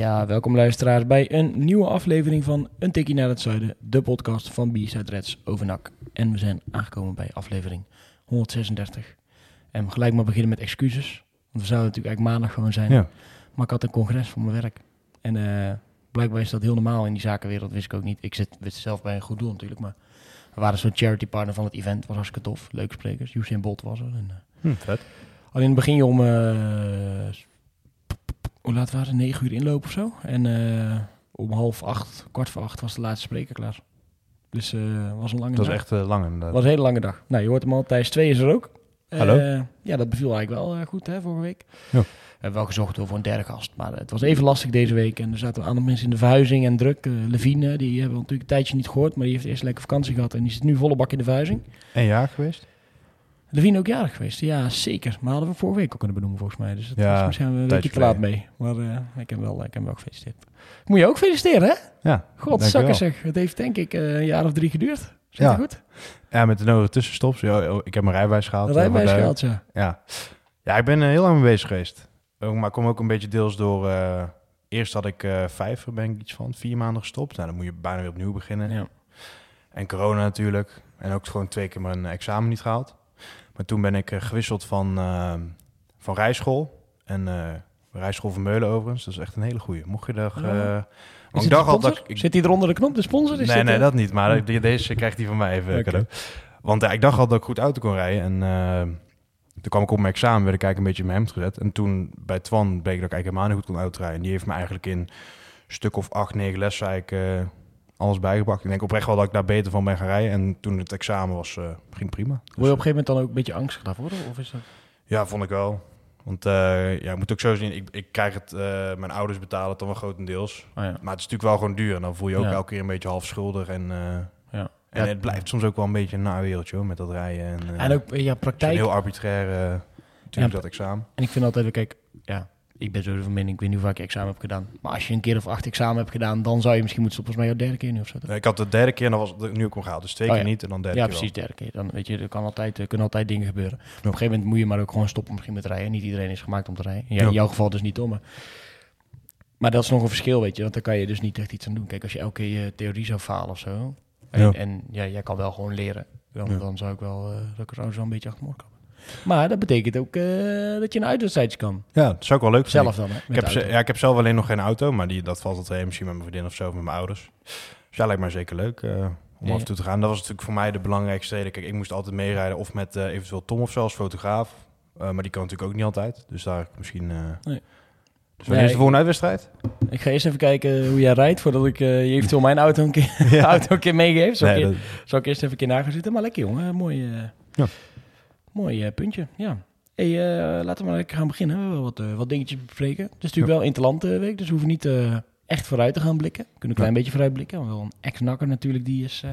Ja, welkom luisteraars bij een nieuwe aflevering van Een Tikkie naar het Zuiden, de podcast van B-Side Reds over NAC. En we zijn aangekomen bij aflevering 136. En gelijk maar beginnen met excuses, want we zouden natuurlijk eigenlijk maandag gewoon zijn. Ja. Maar ik had een congres voor mijn werk. En eh, blijkbaar is dat heel normaal in die zakenwereld, wist ik ook niet. Ik zit, zit zelf bij een goed doel natuurlijk, maar we waren zo'n charity partner van het event. was hartstikke tof, leuke sprekers. Usain Bolt was er. En, Hm, vet. Alleen begin je om, eh, hoe laat waren het? Negen uur inlopen of zo. En eh, om half acht, kwart voor acht was de laatste spreker klaar. Dus eh was een lange Dat dag. is echt eh, lang inderdaad. was een hele lange dag. Nou, je hoort hem al. Thijs 2 is er ook. Hallo. ja, dat beviel eigenlijk wel goed hè, vorige week. Ja. We hebben wel gezocht voor een derde gast. Maar het was even lastig deze week. En er zaten een aantal mensen in de verhuizing en druk. Levine, die hebben we natuurlijk een tijdje niet gehoord. Maar die heeft eerst lekker vakantie gehad. En die zit nu volle bak in de verhuizing. Een jaar geweest? Levine ook jarig geweest. Ja, zeker. Maar hadden we vorige week ook kunnen benoemen volgens mij. Dus dat Ja, misschien een beetje te laat mee. Maar eh, ik, heb wel, ik heb wel gefeliciteerd. Moet je ook feliciteren, hè? Ja. God, zakken zeg. Het heeft denk ik eh, een jaar of drie geduurd. Zit Ja. goed? Ja, met de nodige tussenstops. Oh, ik heb mijn rijbewijs gehaald. Een eh, rijbewijs eh, gehaald, ja. Ja. ja, ik ben heel lang mee bezig geweest. Maar ik kom ook een beetje deels door... eerst had ik vijf, ben ik iets van, vier maanden gestopt. Nou, dan moet je bijna weer opnieuw beginnen. ja. En corona natuurlijk. En ook gewoon twee keer mijn examen niet gehaald. Maar toen ben ik eh, gewisseld van, eh, van rijschool. En eh rijschool van Meulen overigens. Dat is echt een hele goeie. Mocht je daar... Ja. eh, ik dacht al dat ik... Zit hij eronder de knop, de sponsor? Is nee, dit, nee, dat niet. Maar de- deze krijgt hij van mij even Oké. cadeau. Want ja, ik dacht al dat ik goed auto kon rijden. En eh, toen kwam ik op mijn examen, werd ik eigenlijk een beetje in mijn hemd gezet. En toen bij Twan bleek dat ik eigenlijk helemaal niet goed kon autorijden. En die heeft me eigenlijk in stuk of acht, negen lessen eigenlijk eh, alles bijgebracht. Ik denk oprecht wel dat ik daar beter van ben gaan rijden. En toen het examen was, eh, ging prima. Word Dus, je op een gegeven moment dan ook een beetje angstig daarvoor? Of is dat... ja, vond ik wel. Want eh, ja, ik moet ook zo zien, ik, ik krijg het, eh, mijn ouders betalen het dan wel grotendeels. Oh, ja. Maar het is natuurlijk wel gewoon duur. En dan voel je ook Ja. elke keer een beetje half schuldig. En, eh, Ja. en het blijft soms ook wel een beetje een naar wereldje hoor, met dat rijden. En, eh, En ook ja, praktijk. heel arbitrair, eh, natuurlijk dat examen. En ik vind altijd, kijk, ja, ik ben zo van mening, ik weet niet hoe vaak ik examen heb gedaan. Maar als je een keer of acht examen hebt gedaan, dan zou je misschien moeten stoppen. Volgens mij jouw derde keer nu of zo. Ik had de derde keer en dan was het nu ook al gehaald. Dus twee Oh, keer ja. niet en dan derde Ja, keer precies, derde keer. Dan weet je, er kan altijd, er kunnen altijd dingen gebeuren. Op een gegeven moment moet je maar ook gewoon stoppen misschien met rijden. Niet iedereen is gemaakt om te rijden. Ja, Ja. In jouw geval dus niet om. Maar, maar dat is nog een verschil, weet je. Want daar kan je dus niet echt iets aan doen. Kijk, als je elke keer je theorie zou falen of zo. En, Ja. en ja, jij kan wel gewoon leren. Dan, Ja. dan zou ik wel, zou ik er zo een beetje achter me. Maar dat betekent ook eh, dat je een uitwedstrijdje kan. Ja, dat zou ik wel leuk. Zelf dan, hè? Ik heb, ze- ja, ik heb zelf alleen nog geen auto, maar die, dat valt altijd heen. Misschien met mijn vriendin of zo, of met mijn ouders. Dus ja, lijkt mij zeker leuk eh, om Ja. af en toe te gaan. Dat was natuurlijk voor mij de belangrijkste reden. Kijk, ik moest altijd meerijden of met eh, eventueel Tom of zo als fotograaf. Maar die kan natuurlijk ook niet altijd. Dus daar misschien... Nee. Dus wanneer is de volgende uitwedstrijd? Ik ga eerst even kijken hoe jij rijdt voordat ik je eventueel mijn auto een keer, auto een keer meegeef. Zal, Nee, ik, dat- zal ik eerst even een keer na gaan zitten. Maar lekker jongen, mooi, Ja. Mooi eh, puntje. Ja. Hey, eh, laten we maar lekker gaan beginnen. We hebben wat, eh, wat dingetjes bespreken. Het is natuurlijk wel Interlandweek, dus we hoeven niet echt vooruit te gaan blikken. We kunnen een klein beetje vooruit blikken. Wel een ex-nakker natuurlijk, die is,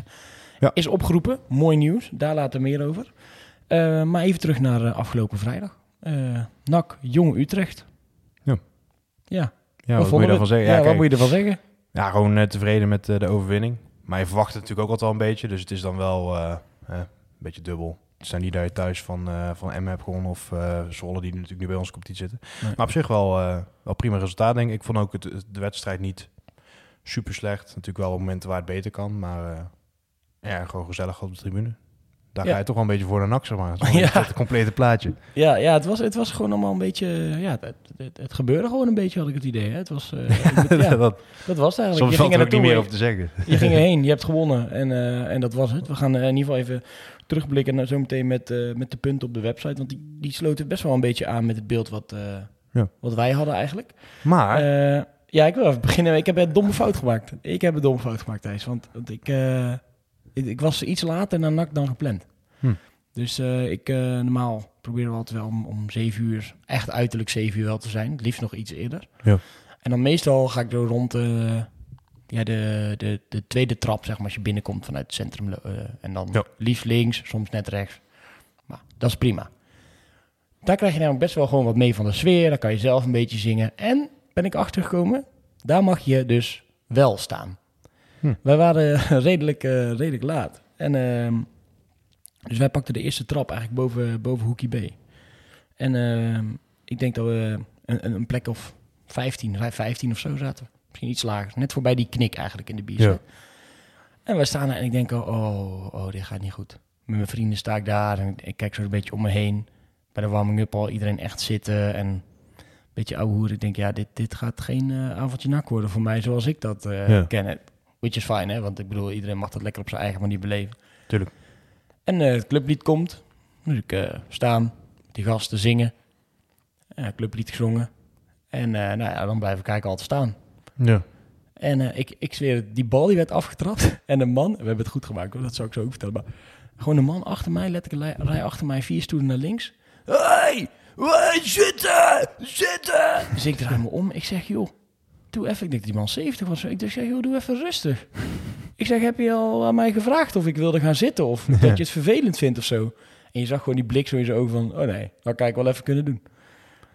Ja. is opgeroepen. Mooi nieuws, daar later meer over. Maar even terug naar afgelopen vrijdag. NAC Jong Utrecht. Ja. Ja, ja, wat moet je daarvan zeggen? Ja, Ja, wat kijk, moet je ervan zeggen? ja, gewoon tevreden met de overwinning. Maar je verwacht het natuurlijk ook altijd wel een beetje. Dus het is dan wel een beetje dubbel. Het zijn niet dat je thuis van, eh van Emmen hebt gewonnen of eh Zwolle, die natuurlijk nu bij ons competitie zitten. Nee. Maar op zich wel, eh, wel prima resultaat, denk ik. Ik vond ook het, het- de wedstrijd niet super slecht. Natuurlijk wel op momenten waar het beter kan. Maar ja, gewoon gezellig op de tribune. Daar Ja. ga je toch wel een beetje voor de nak, zeg maar. Zo Ja. Het complete plaatje. Ja, ja het, was, het was gewoon allemaal een beetje... Ja, het, het, het gebeurde gewoon een beetje, had ik het idee. Hè? Het was, ja, dat, dat was het eigenlijk. soms je ging er ook niet meer over te zeggen. Je ging erheen, je hebt gewonnen en, en dat was het. We gaan in ieder geval even terugblikken naar zometeen met, eh, met de punten op de website. Want die, die sloten best wel een beetje aan met het beeld wat, eh, Ja. wat wij hadden eigenlijk. Maar, Eh, ja, ik wil even beginnen. Ik heb een domme fout gemaakt. Ik heb een domme fout gemaakt, Thijs. Want, want ik, ik, ik was iets later naar NAC dan gepland. Hm. Dus ik, normaal proberen we altijd wel om, om 7 uur, echt uiterlijk 7 uur wel te zijn. Het liefst nog iets eerder. Ja. En dan meestal ga ik zo rond ja, de, de, de tweede trap, zeg maar, als je binnenkomt vanuit het centrum. eh, en dan Ja. liefst links, soms net rechts. Maar dat is prima. Daar krijg je namelijk best wel gewoon wat mee van de sfeer. Dan kan je zelf een beetje zingen. En ben ik achtergekomen, daar mag je dus wel staan. Hm. Wij waren redelijk, eh, redelijk laat. En ehm, dus wij pakten de eerste trap eigenlijk boven, boven Hoekie B. En ehm, ik denk dat we een, een, plek of 15, rij 15 of zo zaten. Misschien iets lager. Net voorbij die knik eigenlijk in de bier. En wij staan daar en ik denk, oh, oh, oh, dit gaat niet goed. Met mijn vrienden sta ik daar en ik, ik kijk zo een beetje om me heen. Bij de warming-up al iedereen echt zitten en een beetje ouwe hoer. Ik denk, ja, dit, dit gaat geen eh, avondje nak worden voor mij zoals ik dat Ja. ken. Which is fine, hè? Want ik bedoel, iedereen mag dat lekker op zijn eigen manier beleven. Tuurlijk. En eh, het clublied komt. Dus ik staan, die gasten zingen. Clublied gezongen. En nou ja, dan blijven kijken altijd staan. Ja. En eh, ik, ik zweer die bal die werd afgetrapt. En een man, we hebben het goed gemaakt hoor, dat zou ik zo ook vertellen. Maar gewoon een man achter mij, letterlijk rij achter mij vier stoelen naar links. Hey, hey, zitten, zitten. Dus ik draai me om. Ik zeg, joh, doe even. Ik denk die man 70 was. Ik zeg, joh, doe even rustig. Ik zeg, heb je al aan mij gevraagd of ik wilde gaan zitten? Of dat je het vervelend vindt of zo? En je zag gewoon die blik zo in zijn ogen van, oh nee, dat kan ik wel even kunnen doen.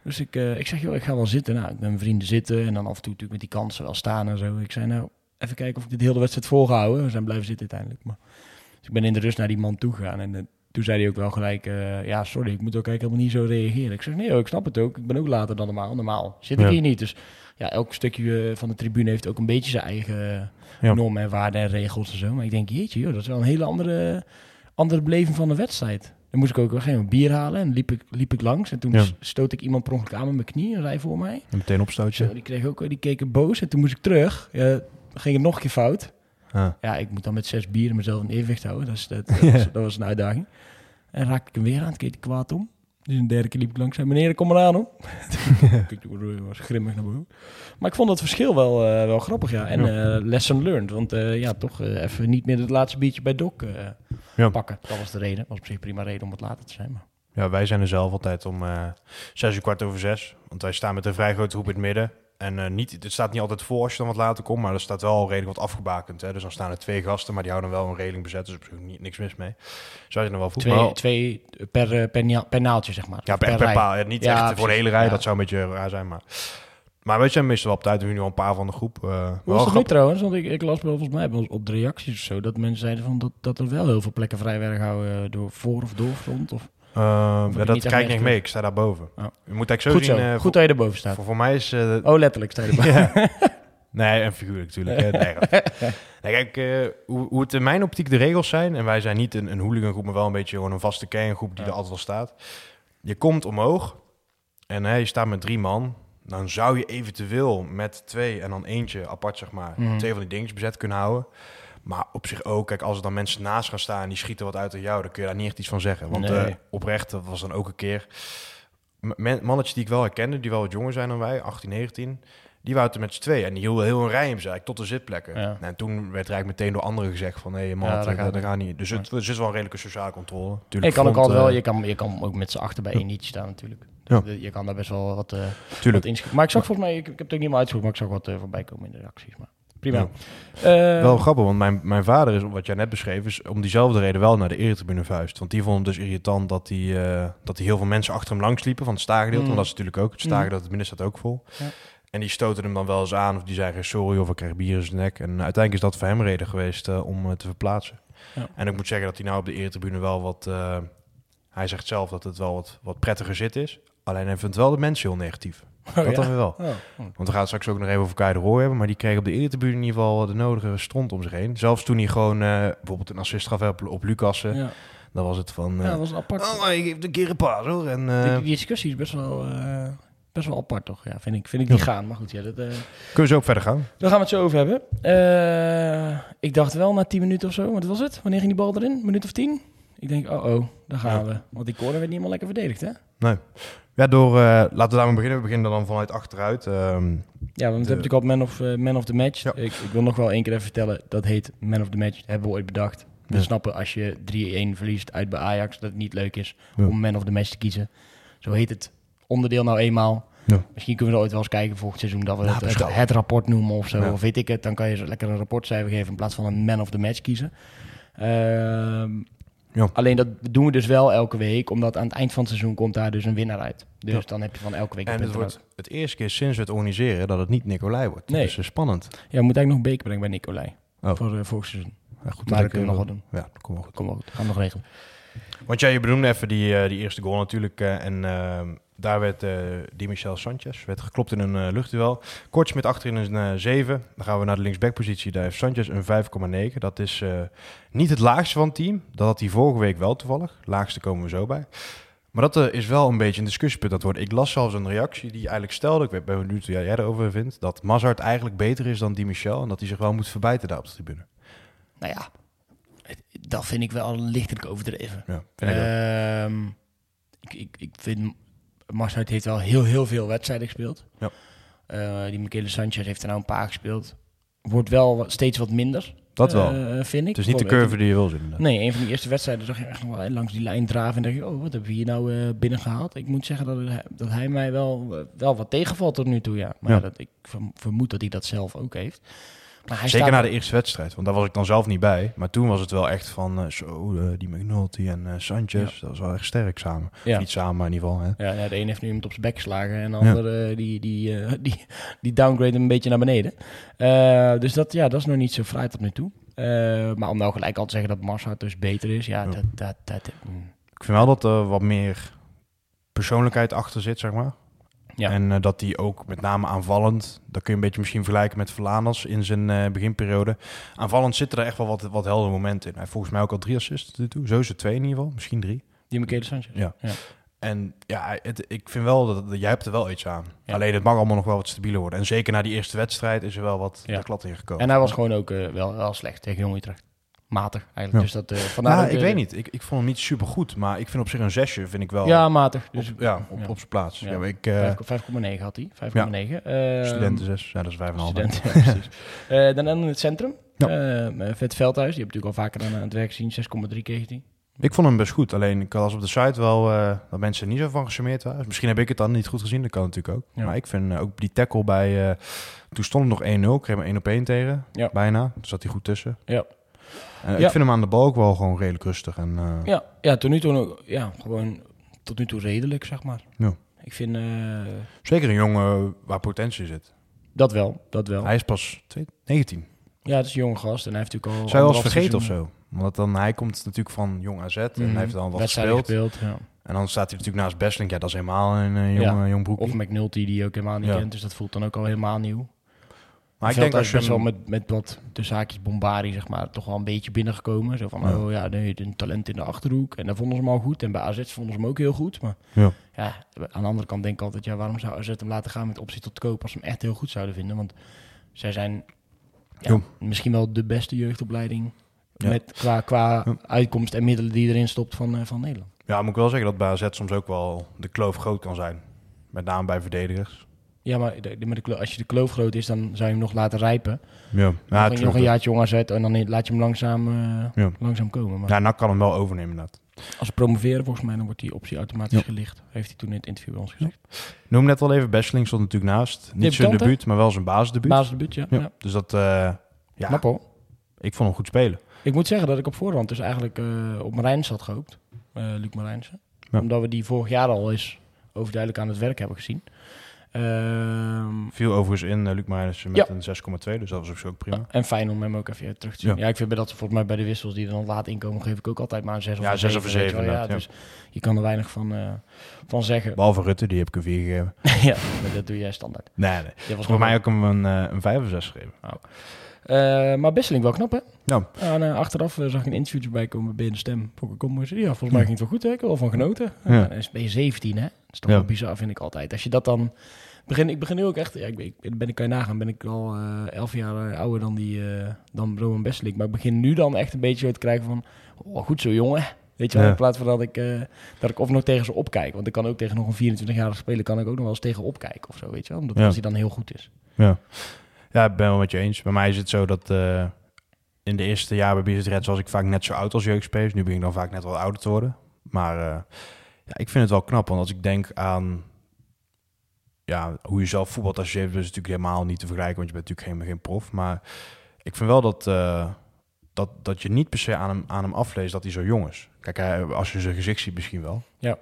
Dus ik, eh, ik zeg, joh, ik ga wel zitten. Nou, ik ben mijn vrienden zitten en dan af en toe natuurlijk met die kansen wel staan en zo. Ik zei, nou, even kijken of ik dit hele wedstrijd volgehouden. We zijn blijven zitten uiteindelijk. Maar, dus ik ben in de rust naar die man toe gegaan en eh, toen zei hij ook wel gelijk, eh, ja, sorry, ik moet ook eigenlijk helemaal niet zo reageren. Ik zeg, nee, joh, ik snap het ook. Ik ben ook later dan normaal. Normaal zit ik Ja. hier niet. Dus ja, elk stukje van de tribune heeft ook een beetje zijn eigen Ja. normen en waarden en regels en zo. Maar ik denk, jeetje, joh, dat is wel een hele andere, andere beleving van de wedstrijd. Dan moest ik ook op een gegeven moment bier halen en liep ik, liep ik langs. En toen Ja. stoot ik iemand per ongeluk aan met mijn knie, een rij voor mij. En meteen opstootje. Zo, die kreeg ook, die keken boos en toen moest ik terug. Ja, ging het nog een keer fout. Ah. Ja, ik moet dan met zes bieren mezelf in evenwicht houden. Dat, is, dat, dat, was, dat was een uitdaging. En raakte ik hem weer aan, toen keek kwaad om. Dus een derde keer liep ik langs. Zei, meneer, kom maar aan hoor. ik was grimmig naar boven. Maar ik vond dat verschil wel, eh, wel grappig, ja. En eh, lesson learned. Want eh, ja, toch even niet meer het laatste biertje bij Doc Ja. pakken. Dat was de reden. was op zich prima reden om het later te zijn. Maar... Ja, wij zijn er zelf altijd om zes uur kwart over zes. Want wij staan met een vrij grote groep in het midden. En eh, niet, het staat niet altijd voor als je dan wat later komt, maar er staat wel redelijk wat afgebakend. Hè? Dus dan staan er twee gasten, maar die houden wel een regeling bezet. Dus er is op zich niet, niks mis mee. Wij zijn er wel vroeg. Twee, twee per, eh, per, per naaltje, zeg maar. ja, per, per paal. Ja, niet Ja, echt voor de hele rij, Ja. dat zou een beetje raar zijn. Maar, maar wij zijn meestal wel op tijd. We nu al een paar van de groep. wel Hoe nu grappig. trouwens? Want ik, ik las wel volgens mij op- de reacties of zo... dat mensen zeiden van dat, dat er wel heel veel plekken vrij werden gehouden... door voor of doorgrond. Of... Eh, ja, dat krijg ik niet mee. Ik sta daar boven. Oh. Je moet eigenlijk zo Goed zien. zo. eh, Goed dat je erboven staat. voor, voor mij is... eh, Oh, letterlijk sta je. Ja. Nee, en figuurlijk natuurlijk. Hè. Nee, kijk, hoe, hoe het in mijn optiek de regels zijn... en wij zijn niet een, een hooligangroep, maar wel een beetje gewoon een vaste kerngroep... die Ja. er altijd wel staat. Je komt omhoog en hè, je staat met drie man... dan zou je eventueel met twee en dan eentje apart, zeg maar... Mhm. twee van die dingetjes bezet kunnen houden. Maar op zich ook, kijk, als er dan mensen naast gaan staan... en die schieten wat uit aan jou, dan kun je daar niet echt iets van zeggen. Want Nee. eh, oprecht, dat was dan ook een keer... mannetjes die ik wel herkende, die wel wat jonger zijn dan wij, 18, 19... Die waren er met z'n twee en die hielden heel een rij in bezig tot de zitplekken. Ja. Nou, en toen werd er eigenlijk meteen door anderen gezegd van... hé man, Ja, dat, gaat, dat niet. gaat niet. Dus het, er zit wel een redelijke sociale controle. Je Tuurlijk, kan ook altijd wel, eh, je kan, je kan ook met z'n achter bij één nietje staan natuurlijk. Ja. Dus Je kan daar best wel wat, eh wat tuurlijk. inschieten. Maar ik zag volgens mij, ik, ik heb het ook niet meer uitgezocht, maar ik zag wat voorbij komen in de reacties. Maar prima. Ja. Eh, Wel grappig, want mijn, mijn vader is, wat jij net beschreef, is om diezelfde reden wel naar de eretribune vuist. Want die vond het dus irritant dat hij eh, dat die heel veel mensen achter hem langs liepen van het staaggedeelte. Mm. Want dat is natuurlijk ook, het stagen Mm. dat het midden staat ook vol. Ja. En die stoten hem dan wel eens aan of die zeggen sorry of ik krijg bier in zijn nek. En uiteindelijk is dat voor hem reden geweest eh, om te verplaatsen. Ja. En ik moet zeggen dat hij nou op de eretribune wel wat... hij zegt zelf dat het wel wat, wat prettiger zit is. Alleen hij vindt wel de mensen heel negatief. Oh, dat ja. dan weer wel. Oh, oh. Want we gaan het straks ook nog even over Kai de Roy hebben. Maar die kreeg op de eretribune in ieder geval de nodige stront om zich heen. Zelfs toen hij gewoon eh, bijvoorbeeld een assist gaf op, op Lucassen. Ja. Dan was het van... ja, eh, dat was een apart. oh, maar ik geef een keer een paas hoor. En, eh, die, die discussie is best wel, best wel apart, toch? Ja, vind ik, vind ik niet gaan. Maar goed, ja, dat, kunnen we zo ook verder gaan? daar gaan we het zo over hebben. Ik dacht wel na 10 minuten of zo. Wat was het? Wanneer ging die bal erin? Een minuut of 10? Ik denk, oh oh, daar gaan we. Want die corner werd niet helemaal lekker verdedigd, hè? Nee. Ja, door... eh, laten we daarmee beginnen. We beginnen dan vanuit achteruit. Ehm, Ja, want we hebben natuurlijk al man of, eh, man of the match. Ja. Ik, ik wil nog wel één keer even vertellen. Dat heet man of the match. Dat hebben we ooit bedacht. We Ja. snappen als je 3-1 verliest uit bij Ajax... dat het niet leuk is Ja. om man of the match te kiezen. Zo heet het onderdeel nou eenmaal. Ja. Misschien kunnen we er ooit wel eens kijken volgend seizoen dat we het, het, het rapport noemen of zo. Ja. Of weet ik het. Dan kan je lekker een rapportcijfer geven in plaats van een man of the match kiezen. Ehm, Ja. Alleen dat doen we dus wel elke week, omdat aan het eind van het seizoen komt daar dus een winnaar uit. Dus Ja. dan heb je van elke week een En het wordt het eerste keer sinds we het organiseren dat het niet Nicolai wordt. Nee. Dus eh, spannend. Ja, we moeten eigenlijk nog een beker brengen bij Nicolai. Oh. Voor uh, volgend seizoen. Ja, goed, Maar dat kunnen we nog wel doen. Ja, dat komt wel goed. Kom wel goed. Gaan we nog regelen. Want jij, je benoemde even die, eh, die eerste goal natuurlijk. eh, en ehm, daar werd eh die Michel Sanchez werd geklopt in een luchtduel. Kortje met achterin een eh 7. Dan gaan we naar de linksbackpositie. Daar heeft Sanchez een 5,9. Dat is niet het laagste van het team. Dat had hij vorige week wel toevallig. Laagste komen we zo bij. Maar dat is wel een beetje een discussiepunt dat wordt. Ik las zelfs een reactie die eigenlijk stelde, ik ben benieuwd hoe jij erover vindt, dat Mazart eigenlijk beter is dan Di Michel en dat hij zich wel moet verbijten daar op de tribune. Nou ja, dat vind ik wel lichtelijk overdreven. Ja, vind ik. Ehm, ik, ik, ik vind, Marshout heeft wel heel, heel veel wedstrijden gespeeld. Ja. Eh, die Michele Sanchez heeft er nou een paar gespeeld. Wordt wel wat- steeds wat minder, Dat wel. eh, vind ik. het is niet de curve die je wil zien. Nee, een van die eerste wedstrijden zag je echt nog wel langs die lijn draven. En dacht je, oh, wat hebben we hier nou eh binnengehaald? Ik moet zeggen dat, het- dat hij mij wel, wel wat tegenvalt tot nu toe, ja. Maar Ja. Dat, ik verm- vermoed dat hij dat zelf ook heeft. Maar hij Zeker staat- na de eerste wedstrijd, want daar was ik dan zelf niet bij. Maar toen was het wel echt van, eh, zo, eh, die McNulty en eh, Sanchez, dat was wel echt sterk samen. Ja. Of niet samen, maar in ieder geval. Hè. Ja, ja, de een heeft nu iemand op zijn bek geslagen en de andere die, die, die, die downgrade een beetje naar beneden. Dus dat, ja, dat is nog niet zo fraai tot nu toe. Maar om nou gelijk al te zeggen dat Marshout dus beter is, ja, Ja. dat... dat, dat mm. Ik vind wel dat er wat meer persoonlijkheid achter zit, zeg maar. Ja. En eh, dat die ook met name aanvallend, dat kun je een beetje misschien vergelijken met Verlanas in zijn eh, beginperiode. Aanvallend zitten er echt wel wat, wat heldere momenten in. Hij heeft volgens mij ook al drie assists tot toe. Sowieso twee in ieder geval, misschien drie. Die Michele Sanchez. Ja. ja. En ja, het, ik vind wel dat jij hebt er wel iets aan. Ja. Alleen het mag allemaal nog wel wat stabieler worden. En zeker na die eerste wedstrijd is er wel wat Ja. de klad ingekomen. En hij was gewoon ook eh, wel, wel slecht tegen Jong Utrecht. Matig eigenlijk. Ja. Dus dat, eh vandaar Nou, ook, ik eh, weet niet. Ik, ik vond hem niet super goed. Maar ik vind op zich een zesje vind ik wel Ja, matig. op, Dus ja, op, ja. op zijn plaats. Ja. Ja. ik, eh, Vijf- 5,9 had hij. 5,9. Eh, studenten zes, ja, dat is vijf en een half. Student, ja, precies. Eh, dan in het centrum. Ja. Eh, Vet Veldhuis, die heb ik natuurlijk al vaker aan, aan het werk gezien. 6,3 kreeg hij. Ik vond hem best goed. Alleen ik had als op de site wel eh, dat mensen er niet zo van gecharmeerd waren. Misschien heb ik het dan niet goed gezien. Dat kan natuurlijk ook. Maar ik vind eh, ook die tackle bij... eh, toen stond het nog 1-0. Kreeg hem 1 op 1 tegen. Ja. Bijna. Toen zat hij goed tussen. Ja. Eh, Ja. Ik vind hem aan de bal ook wel gewoon redelijk rustig. En, eh, Ja, ja, tot nu toe ja, gewoon tot nu toe redelijk, zeg maar. Ja. Ik vind eh, Zeker een jongen waar potentie zit. dat wel, dat wel. Hij is pas twee- 19. Ja, het is een jonge gast en hij heeft natuurlijk al... Zou je wel eens vergeten of zo? Want dan, hij komt natuurlijk van Jong AZ en mhm, hij heeft dan wat gespeeld. gespeeld. ja. En dan staat hij natuurlijk naast Bestlink. Ja, dat is helemaal een eh, jong, Ja. jong broekje. Of McNulty, die je ook helemaal niet Ja. kent. Dus dat voelt dan ook al helemaal nieuw. Maar ik denk als je best wel met, met wat de zaakjes bombardie, zeg maar, toch wel een beetje binnengekomen. Zo van, Ja. oh ja, nee, een talent in de Achterhoek. En daar vonden ze hem al goed. En bij AZ vonden ze hem ook heel goed. Maar Ja. ja, aan de andere kant denk ik altijd, ja, waarom zou AZ hem laten gaan met optie tot koop als ze hem echt heel goed zouden vinden? Want zij zijn ja, misschien wel de beste jeugdopleiding Ja. met, qua, qua Ja. uitkomst en middelen die erin stopt van, eh, van Nederland. Ja, moet ik wel zeggen dat bij AZ soms ook wel de kloof groot kan zijn. Met name bij verdedigers. Ja, maar de, als je de kloof groot is, dan zou je hem nog laten rijpen. Ja, nog, ja, een, nog een jaartje jong AZ en dan laat je hem langzaam, eh, Ja. langzaam komen. Maar Ja, NAC kan hem wel overnemen inderdaad. als ze promoveren, volgens mij, dan wordt die optie automatisch Ja. gelicht. Heeft hij toen in het interview bij ons gezegd. Noem net al even, Besseling stond natuurlijk naast. Niet zijn debuut, maar wel zijn basisdebuut. Basisdebuut, ja. Dus dat, eh, ja, Knap hoor. ik vond hem goed spelen. Ik moet zeggen dat ik op voorhand dus eigenlijk eh, op Marijns had gehoopt. eh Luc Marijnsen. Omdat we die vorig jaar al eens overduidelijk aan het werk hebben gezien. Ehm, Viel overigens in uh, Luc Marijnissen met een 6,2, dus dat was op zich ook prima. en fijn om hem ook even terug te zien. Ja, Ja. ik vind bij dat volgens mij bij de wissels die er dan laat inkomen, geef ik ook altijd maar een 6 of Ja, een zes of een zeven, weet je zeven wel. Ja, inderdaad, dus je kan er weinig van, eh, van zeggen. Behalve Rutte, die heb ik een 4 gegeven. ja, maar dat doe jij standaard. Nee, nee. Dat was Voor mij ook hem een, eh, een 5 of 6 gegeven. Eh, maar Besseling wel knap, hè? Ja. En, eh, achteraf eh, zag ik een interviewtje bij komen bij de stem. Vond ik mooi. Ja, volgens mij ging het wel goed, hè? Ik heb wel van genoten. Ja. Is- ben je 17, hè? Dat is toch Ja. wel bizar, vind ik altijd. Als je dat dan... Begin, ik begin nu ook echt... Ja, ik, ben- ik ben, ik kan je nagaan, ben ik al eh, elf jaar eh, ouder dan, die, eh, dan Roman Besseling. Maar ik begin nu dan echt een beetje te krijgen van... Oh, goed zo, jongen. Weet je wel, Ja. in plaats van dat ik, dat ik of nog tegen ze opkijk. Want ik kan ook tegen nog een 24-jarige speler... kan ik ook nog wel eens tegen opkijken of zo, weet je wel. Omdat Ja. als hij dan heel goed is. Ja. ja, ik ben wel met je eens. Bij mij is het zo dat in de eerste jaren bij BZ Reds was ik vaak net zo oud als jeugdspelers. Nu ben ik dan vaak net wat ouder te worden. Maar ja, ik vind het wel knap, want als ik denk aan ja, hoe je zelf voetbalt als je is natuurlijk helemaal niet te vergelijken, want je bent natuurlijk geen, geen prof. Maar ik vind wel dat, eh, dat, dat je niet per se aan hem, aan hem afleest dat hij zo jong is. Kijk, hij, als je zijn gezicht ziet misschien wel. Ja.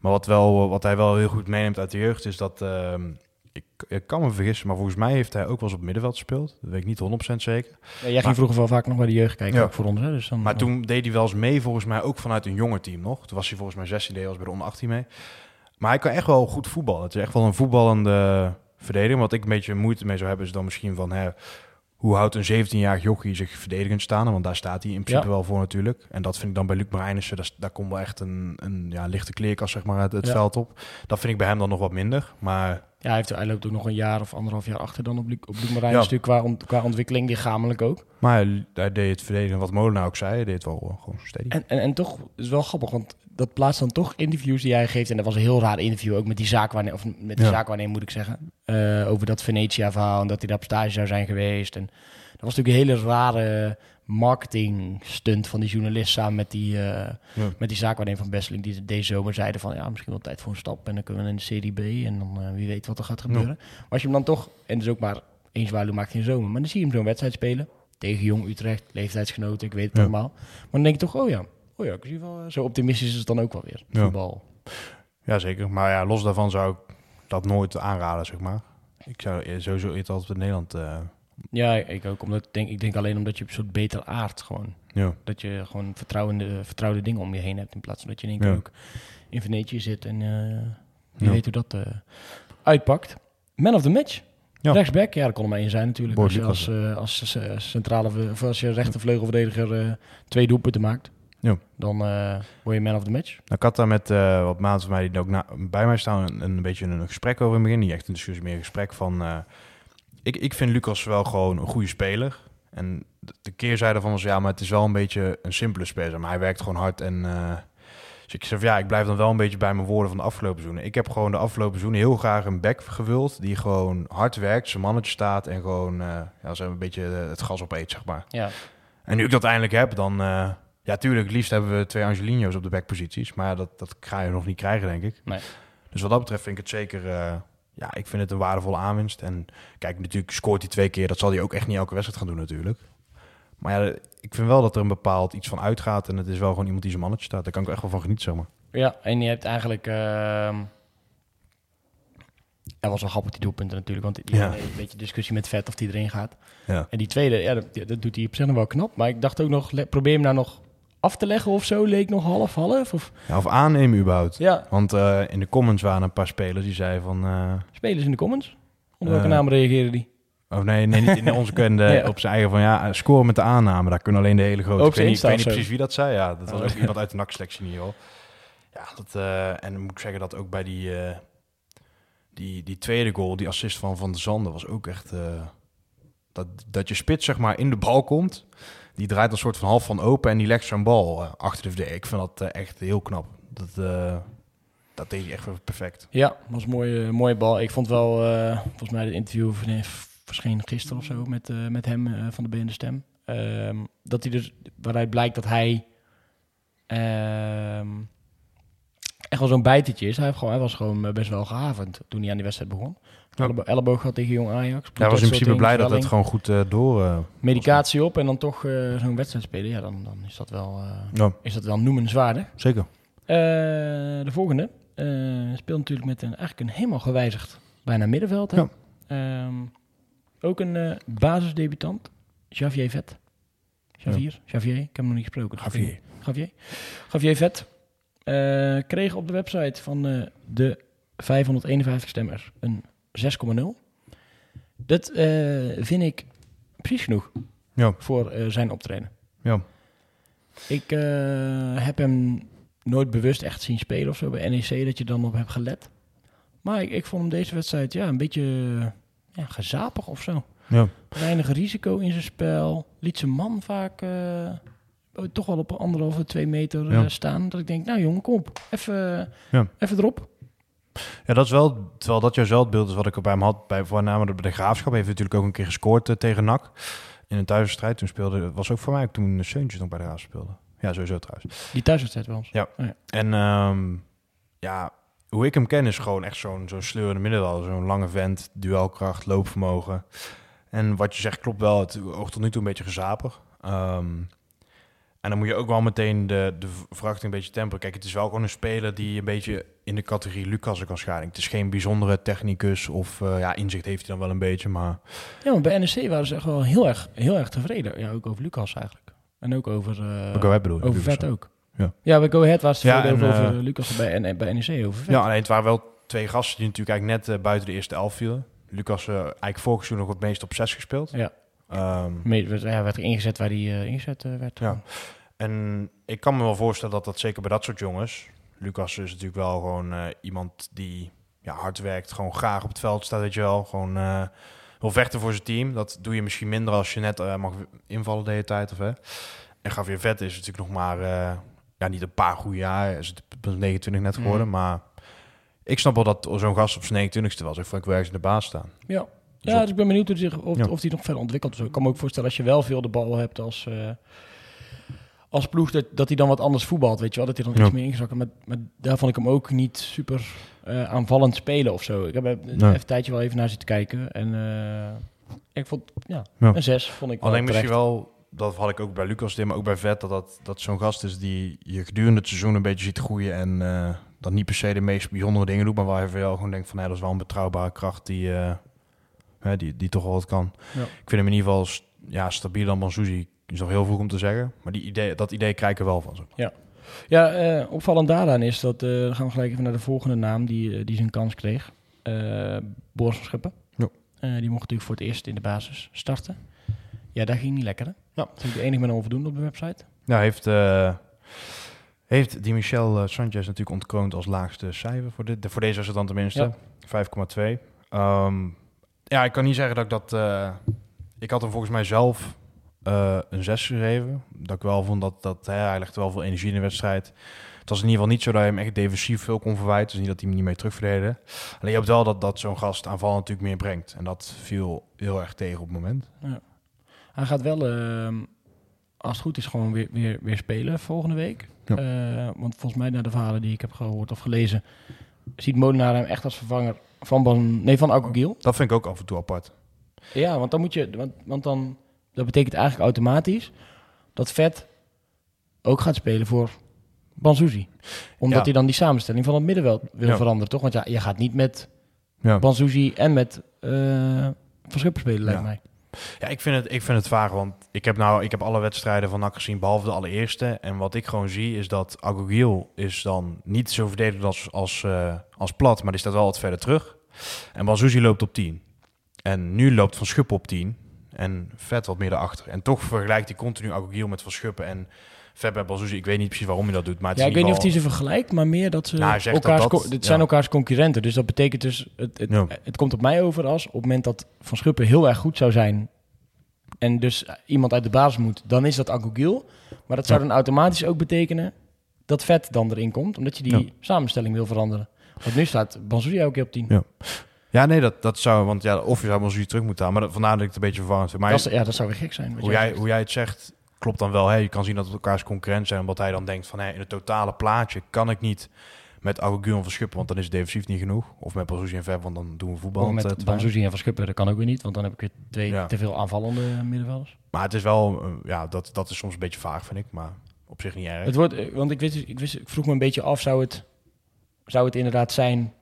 Maar wat, wel, wat hij wel heel goed meeneemt uit de jeugd is dat... ehm, ik, ik kan me vergissen, maar volgens mij heeft hij ook wel eens op middenveld gespeeld. Dat weet ik niet 100% zeker. Ja, jij ging Maar- vroeger wel vaak nog bij de jeugd kijken, Ja. ook voor ons. Hè? Dus dan, Maar toen deed hij wel eens mee, volgens mij ook vanuit een jonger team nog. Toen was hij volgens mij 16, deed hij was bij de onder 18 mee. Maar hij kan echt wel goed voetballen. Het is echt wel een voetballende verdediger. Wat ik een beetje moeite mee zou hebben, is dan misschien van... Hè, hoe houdt een 17-jarig jochie zich verdedigend staan? Want daar staat hij in principe Ja. wel voor natuurlijk. En dat vind ik dan bij Luc Marijnissen, daar, daar komt wel echt een, een ja, lichte kleerkast zeg maar, het Ja. veld op. Dat vind ik bij hem dan nog wat minder. Maar ja, hij, heeft, hij loopt ook nog een jaar of anderhalf jaar achter dan op, Luc- op Luc qua, ont- qua ontwikkeling, lichamelijk ook. Maar hij, hij deed het verdedigen, wat Molenaar ook zei, hij deed het wel eh, gewoon steady. En, en, en toch is het wel grappig, want dat plaatst dan toch interviews die hij geeft. En dat was een heel raar interview, ook met die zaakwaarnemer, of met die Ja. zaakwaarnemer moet ik zeggen. Eh, over dat Venetia-verhaal en dat hij daar op stage zou zijn geweest. En dat was natuurlijk een hele rare marketing stunt van die journalist samen met die, eh, Ja. met die zaakwaarnemer van Besseling. Die deze zomer zeiden van, ja, misschien wel tijd voor een stap. En dan kunnen we in de Serie B en dan eh, wie weet wat er gaat gebeuren. Maar als je hem dan toch, en dus ook maar één zwaluw maakt geen zomer. Maar dan zie je hem zo'n wedstrijd spelen. Tegen Jong Utrecht, leeftijdsgenoten, ik weet het allemaal. Maar dan denk je toch, oh ja, oh ja, ik zie wel, eh, zo optimistisch is het dan ook wel weer. Ja. Voetbal. Ja, zeker. Maar ja, los daarvan zou ik dat nooit aanraden, zeg maar. Ik zou eh, sowieso eerst altijd in Nederland... eh, Ja, ik ook. Omdat, ik denk, ik denk alleen omdat je op een soort beter aard gewoon. ja. Dat je gewoon vertrouwende, vertrouwde dingen om je heen hebt. In plaats van dat je in één keer Ja. ook in Venetië zit. En Ja. weet hoe dat uitpakt. Man of the match. Ja. Rechtsback, ja, dat kon er maar één zijn natuurlijk. Boy Als je als, als centrale, of als je rechtervleugelverdediger twee doelpunten maakt, Ja. dan eh, word je man of the match. Nou, ik had daar met eh, wat maanden van mij die ook na, bij mij staan een, een beetje een gesprek over in het begin. Niet echt een discussie, meer een gesprek van... eh, ik, ik vind Lucas wel gewoon een goede speler. En de, de keerzijde van was, ja, maar het is wel een beetje een simpele speler. Maar hij werkt gewoon hard en... dus ik zeg ja, ik blijf dan wel een beetje bij mijn woorden van de afgelopen seizoenen. Ik heb gewoon de afgelopen seizoenen heel graag een back gewild... die gewoon hard werkt, zijn mannetje staat... en gewoon ja, een beetje het gas opeet, zeg maar. Ja. En nu ik dat eindelijk heb, dan... ja, tuurlijk, het liefst hebben we twee Angelino's op de backposities. Maar dat, dat ga je nog niet krijgen, denk ik. Nee. Dus wat dat betreft vind ik het zeker... eh, ja, ik vind het een waardevolle aanwinst. En kijk, natuurlijk scoort hij twee keer. Dat zal hij ook echt niet elke wedstrijd gaan doen natuurlijk. Maar ja, ik vind wel dat er een bepaald iets van uitgaat. En het is wel gewoon iemand die zijn mannetje staat. Daar kan ik echt wel van genieten, zeg maar. Ja, en je hebt eigenlijk... ehm dat was wel grappig, die doelpunten natuurlijk. Want die Ja. een beetje discussie met Vet of die erin gaat. Ja. En die tweede, ja, dat, dat doet hij op zich nog wel knap. Maar ik dacht ook nog, probeer hem nou nog af te leggen of zo. Leek nog half-half. Of ja of aannemen überhaupt. ja, Want eh, in de comments waren een paar spelers die zeiden van... eh, spelers in de comments. Onder welke Eh, naam reageren die? of nee, nee, niet in onze kende Ja. op zijn eigen van... Ja, scoren met de aanname. Daar kunnen alleen de hele grote... Ik weet niet, ik weet niet precies wie dat zei. Ja, dat was Oh. ook iemand uit de NAC-selectie ieder geval. Ja, dat, en dan moet ik zeggen dat ook bij die, die, die tweede goal, die assist van Van der Zanden, was ook echt... dat, dat je spits zeg maar in de bal komt. Die draait een soort van half van open en die legt zijn bal eh, achter de. Ik vind dat eh, echt heel knap. Dat, eh, dat deed hij echt perfect. Ja, was een mooie, mooie bal. Ik vond wel, volgens mij het interview verscheen gisteren of zo met, met hem van de De Stem. Ehm, dat hij dus, waaruit blijkt dat hij ehm, echt wel zo'n bijtetje is. Hij, gewoon, hij was gewoon best wel gehavend toen hij aan die wedstrijd begon. Ja. Ellebo- Elleboog had tegen Jong Ajax. Hij was in principe blij dat het gewoon goed eh, door... eh, Medicatie op en dan toch eh, zo'n wedstrijd spelen. Ja, dan, dan is, dat wel, eh, ja, is dat wel noemenswaardig. zeker. Eh, de volgende eh, speelt natuurlijk met een, eigenlijk een helemaal gewijzigd bijna middenveld. Hè? Ja. Ehm, ook een eh, basisdebutant, Javier Vet. Javier, Javier, ik heb hem nog niet gesproken. Javier. Javier, Javier Vet eh, kreeg op de website van eh, de 551 stemmers een 6,0. Dat eh, vind ik precies genoeg Ja. voor eh, zijn optreden. Ja. Ik eh, heb hem nooit bewust echt zien spelen of zo bij NEC, dat je dan op hebt gelet. Maar ik, ik vond hem deze wedstrijd ja, een beetje ja, gezapig of zo. Ja. Weinig risico in zijn spel. Liet zijn man vaak eh, toch wel op anderhalve, twee meter staan. Dat ik denk, nou jongen, kom op. Even, Ja. even erop. Ja, dat is wel, terwijl dat juist wel het beeld is wat ik bij hem had. Bij voornamelijk bij de Graafschap heeft hij natuurlijk ook een keer gescoord eh, tegen NAC. In een thuiswedstrijd. Toen speelde, was ook voor mij toen Seuntjes nog bij de Graafschap speelde. Ja, sowieso trouwens. Die thuiswedstrijd wel eens. En ehm, ja, hoe ik hem ken is gewoon echt zo'n zo'n sleurende middenvelder. Zo'n lange vent, duelkracht, loopvermogen. En wat je zegt klopt wel. Het oogt tot nu toe een beetje gezapig. Ehm, en dan moet je ook wel meteen de, de verwachting een beetje temperen. Kijk, het is wel gewoon een speler die een beetje in de categorie Lucas kan scharen. Het is geen bijzondere technicus of eh, ja, inzicht heeft hij dan wel een beetje, maar... Ja, maar bij NEC waren ze echt wel heel erg, heel erg tevreden. Ja, ook over Lucas eigenlijk. En ook over, uh, Go Ahead bedoel over Lucas Vet ook. Ja. ja, bij Go Ahead was het Ja, en, over, over eh, Lucas bij, en bij NEC over Vet. Ja, alleen het waren wel twee gasten die natuurlijk eigenlijk net buiten de eerste elf vielen. Lucas eigenlijk vorig seizoen nog het meest op zes gespeeld. Ja. Me- werd, ja, werd er ingezet waar hij eh, ingezet eh, werd. Ja. En ik kan me wel voorstellen dat dat zeker bij dat soort jongens... Lucas is natuurlijk wel gewoon eh, iemand die ja, hard werkt, gewoon graag op het veld staat, weet je wel. Gewoon wil vechten voor zijn team. Dat doe je misschien minder als je net mag invallen de hele tijd. Of, hè. En Javier Vet is natuurlijk nog maar, ja, niet een paar goede jaar. Hij is het op 29 net geworden, Mhm. maar... Ik snap wel dat zo'n gast op zijn 29ste was. Ik vond ik wel ergens in de baas staan. Ja. Dus Ja, dus ik ben benieuwd hoe die zich, of, Ja. of die nog verder ontwikkelt. ik kan me ook voorstellen als je wel veel de bal hebt als, eh, als ploeg, dat, dat hij dan wat anders voetbalt, weet je wel. Dat hij dan Ja. iets meer ingezakt. Maar, maar daar vond ik hem ook niet super eh, aanvallend spelen of zo. Ik heb er Nee. even een tijdje wel even naar zitten kijken. En eh, ik vond, ja, Ja. een zes vond ik wel Alleen misschien wel, dat had ik ook bij Lucas, dit, maar ook bij Vet, dat, dat, dat zo'n gast is die je gedurende het seizoen een beetje ziet groeien en eh dat niet per se de meest bijzondere dingen doet, maar waar je jou gewoon denkt van, nee, dat is wel een betrouwbare kracht die, eh, hè, die, die toch wel wat kan. Ja. Ik vind hem in ieder geval ja, stabieler dan Mansuzi. Is nog heel vroeg om te zeggen, maar die idee, dat idee krijg ik er wel van. Zo. Ja, eh, opvallend daaraan is dat, eh, dan gaan we gelijk even naar de volgende naam die, eh, die zijn kans kreeg. Eh Boris van Schuppen. Ja. Die mocht natuurlijk voor het eerst in de basis starten. Ja, dat ging niet lekker hè? Ja. Dat is de enige met een onvoldoende op de website. Nou, heeft, heeft die Michel Sanchez natuurlijk ontkroond als laagste cijfer voor, dit, voor deze dan tenminste. Ja. 5,2. Ehm, ja, ik kan niet zeggen dat ik dat... eh, ik had hem volgens mij zelf eh, een 6 gegeven. Dat ik wel vond dat, dat hè, hij legde wel veel energie in de wedstrijd. Het was in ieder geval niet zo dat je hem echt defensief veel kon verwijten. Dus niet dat hij hem niet mee terugverdedigde. Alleen je hebt wel dat, dat zo'n gast aanval natuurlijk meer brengt. En dat viel heel erg tegen op het moment. Hij gaat wel, ehm, als het goed is, gewoon weer, weer, weer spelen volgende week. Ja. Eh, want volgens mij, naar de verhalen die ik heb gehoord of gelezen, ziet Molenaar hem echt als vervanger van, Ban, nee, van Akogiel. Dat vind ik ook af en toe apart. Ja, want dan moet je, want, want dan, dat betekent eigenlijk automatisch dat Vet ook gaat spelen voor Banzuzi. Omdat Ja. hij dan die samenstelling van het middenveld wil Ja. veranderen, toch? Want ja, je gaat niet met Ja. Banzuzi en met eh Van Schuppen spelen, lijkt mij. Ja, ik vind het, ik vind het vaag, want ik heb nou, ik heb alle wedstrijden van NAC gezien, behalve de allereerste. En wat ik gewoon zie, is dat Agogiel is dan niet zo verdedigd als, als, eh, als plat, maar die staat wel wat verder terug. En Banzuzi loopt op 10. En nu loopt Van Schuppen op 10 en Vet wat meer daarachter. En toch vergelijkt hij continu Agogiel met Van Schuppen en Vet bij Banzuzi. Ik weet niet precies waarom hij dat doet, maar het Ja, ik weet niet of hij ze vergelijkt, maar meer dat ze Nou, zegt elkaars... dat dit zijn ja. elkaars concurrenten. Dus dat betekent dus... Het, het, Ja. het komt op mij over als op het moment dat Van Schuppen heel erg goed zou zijn... en dus iemand uit de basis moet, dan is dat Agogiel. Maar dat zou Ja. dan automatisch ook betekenen dat Vet dan erin komt... omdat je die samenstelling wil veranderen. Want nu staat Banzuzi elke keer op 10. Ja. Ja, nee, dat, dat zou, want ja, of je zou Banzuzi terug moeten halen, maar dat, vandaar dat ik het een beetje verwarrend vind. Maar dat, ja, dat zou weer gek zijn. hoe, jij, zegt. hoe jij het zegt, klopt dan wel. Hè? Je kan zien dat het elkaars concurrent zijn. Omdat hij dan denkt van, hé, in het totale plaatje kan ik niet met Agogion verschuppen, want dan is het defensief niet genoeg. Of met Pazuzi en Ver, want dan doen we voetbal. Of met Banzuzi en Van Schuppen, dat kan ook weer niet. Want dan heb ik weer twee Ja. te veel aanvallende middenvelders. Maar het is wel, eh, ja, dat, dat is soms een beetje vaag, vind ik. Maar op zich niet erg. Het wordt, eh, want ik, wist, ik, wist, ik vroeg me een beetje af, zou het, zou het inderdaad zijn...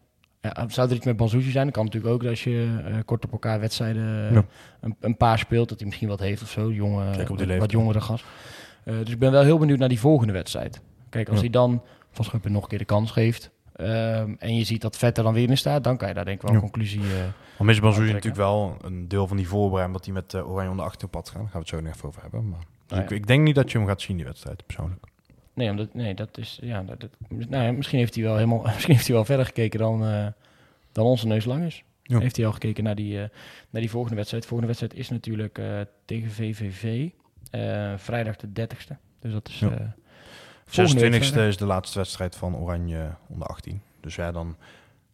Ja, zou er iets met Banzuzi zijn? Dat kan natuurlijk ook dat als je eh, kort op elkaar wedstrijden eh, Ja. een, een paar speelt, dat hij misschien wat heeft of zo. Jonge, die wat, jongere gast. Eh, dus ik ben wel heel benieuwd naar die volgende wedstrijd. Kijk, als Ja. hij dan Van Schuppen nog een keer de kans geeft... ehm, en je ziet dat Vet er dan weer in staat, dan kan je daar denk ik wel Ja. een conclusie... eh, Dan is Banzuzi aantrekken. natuurlijk wel een deel van die voorbereiding, omdat hij met eh, Oranje onder 18 op pad gaat. Daar gaan we het zo nog even over hebben. Maar dus ik, ja. ik denk niet dat je hem gaat zien, die wedstrijd, persoonlijk. Nee, omdat, nee, dat is. Ja, dat, dat- nou ja, misschien heeft hij wel helemaal. Misschien heeft hij wel verder gekeken dan, eh, dan onze neus lang is. Ja. Heeft hij al gekeken naar die, eh, naar die volgende wedstrijd. De volgende wedstrijd is natuurlijk eh, tegen VVV. vrijdag de 30ste. Dus dat is. Ja. eh, volgende week 26e vrijdag. is de laatste wedstrijd van Oranje onder 18. Dus ja, dan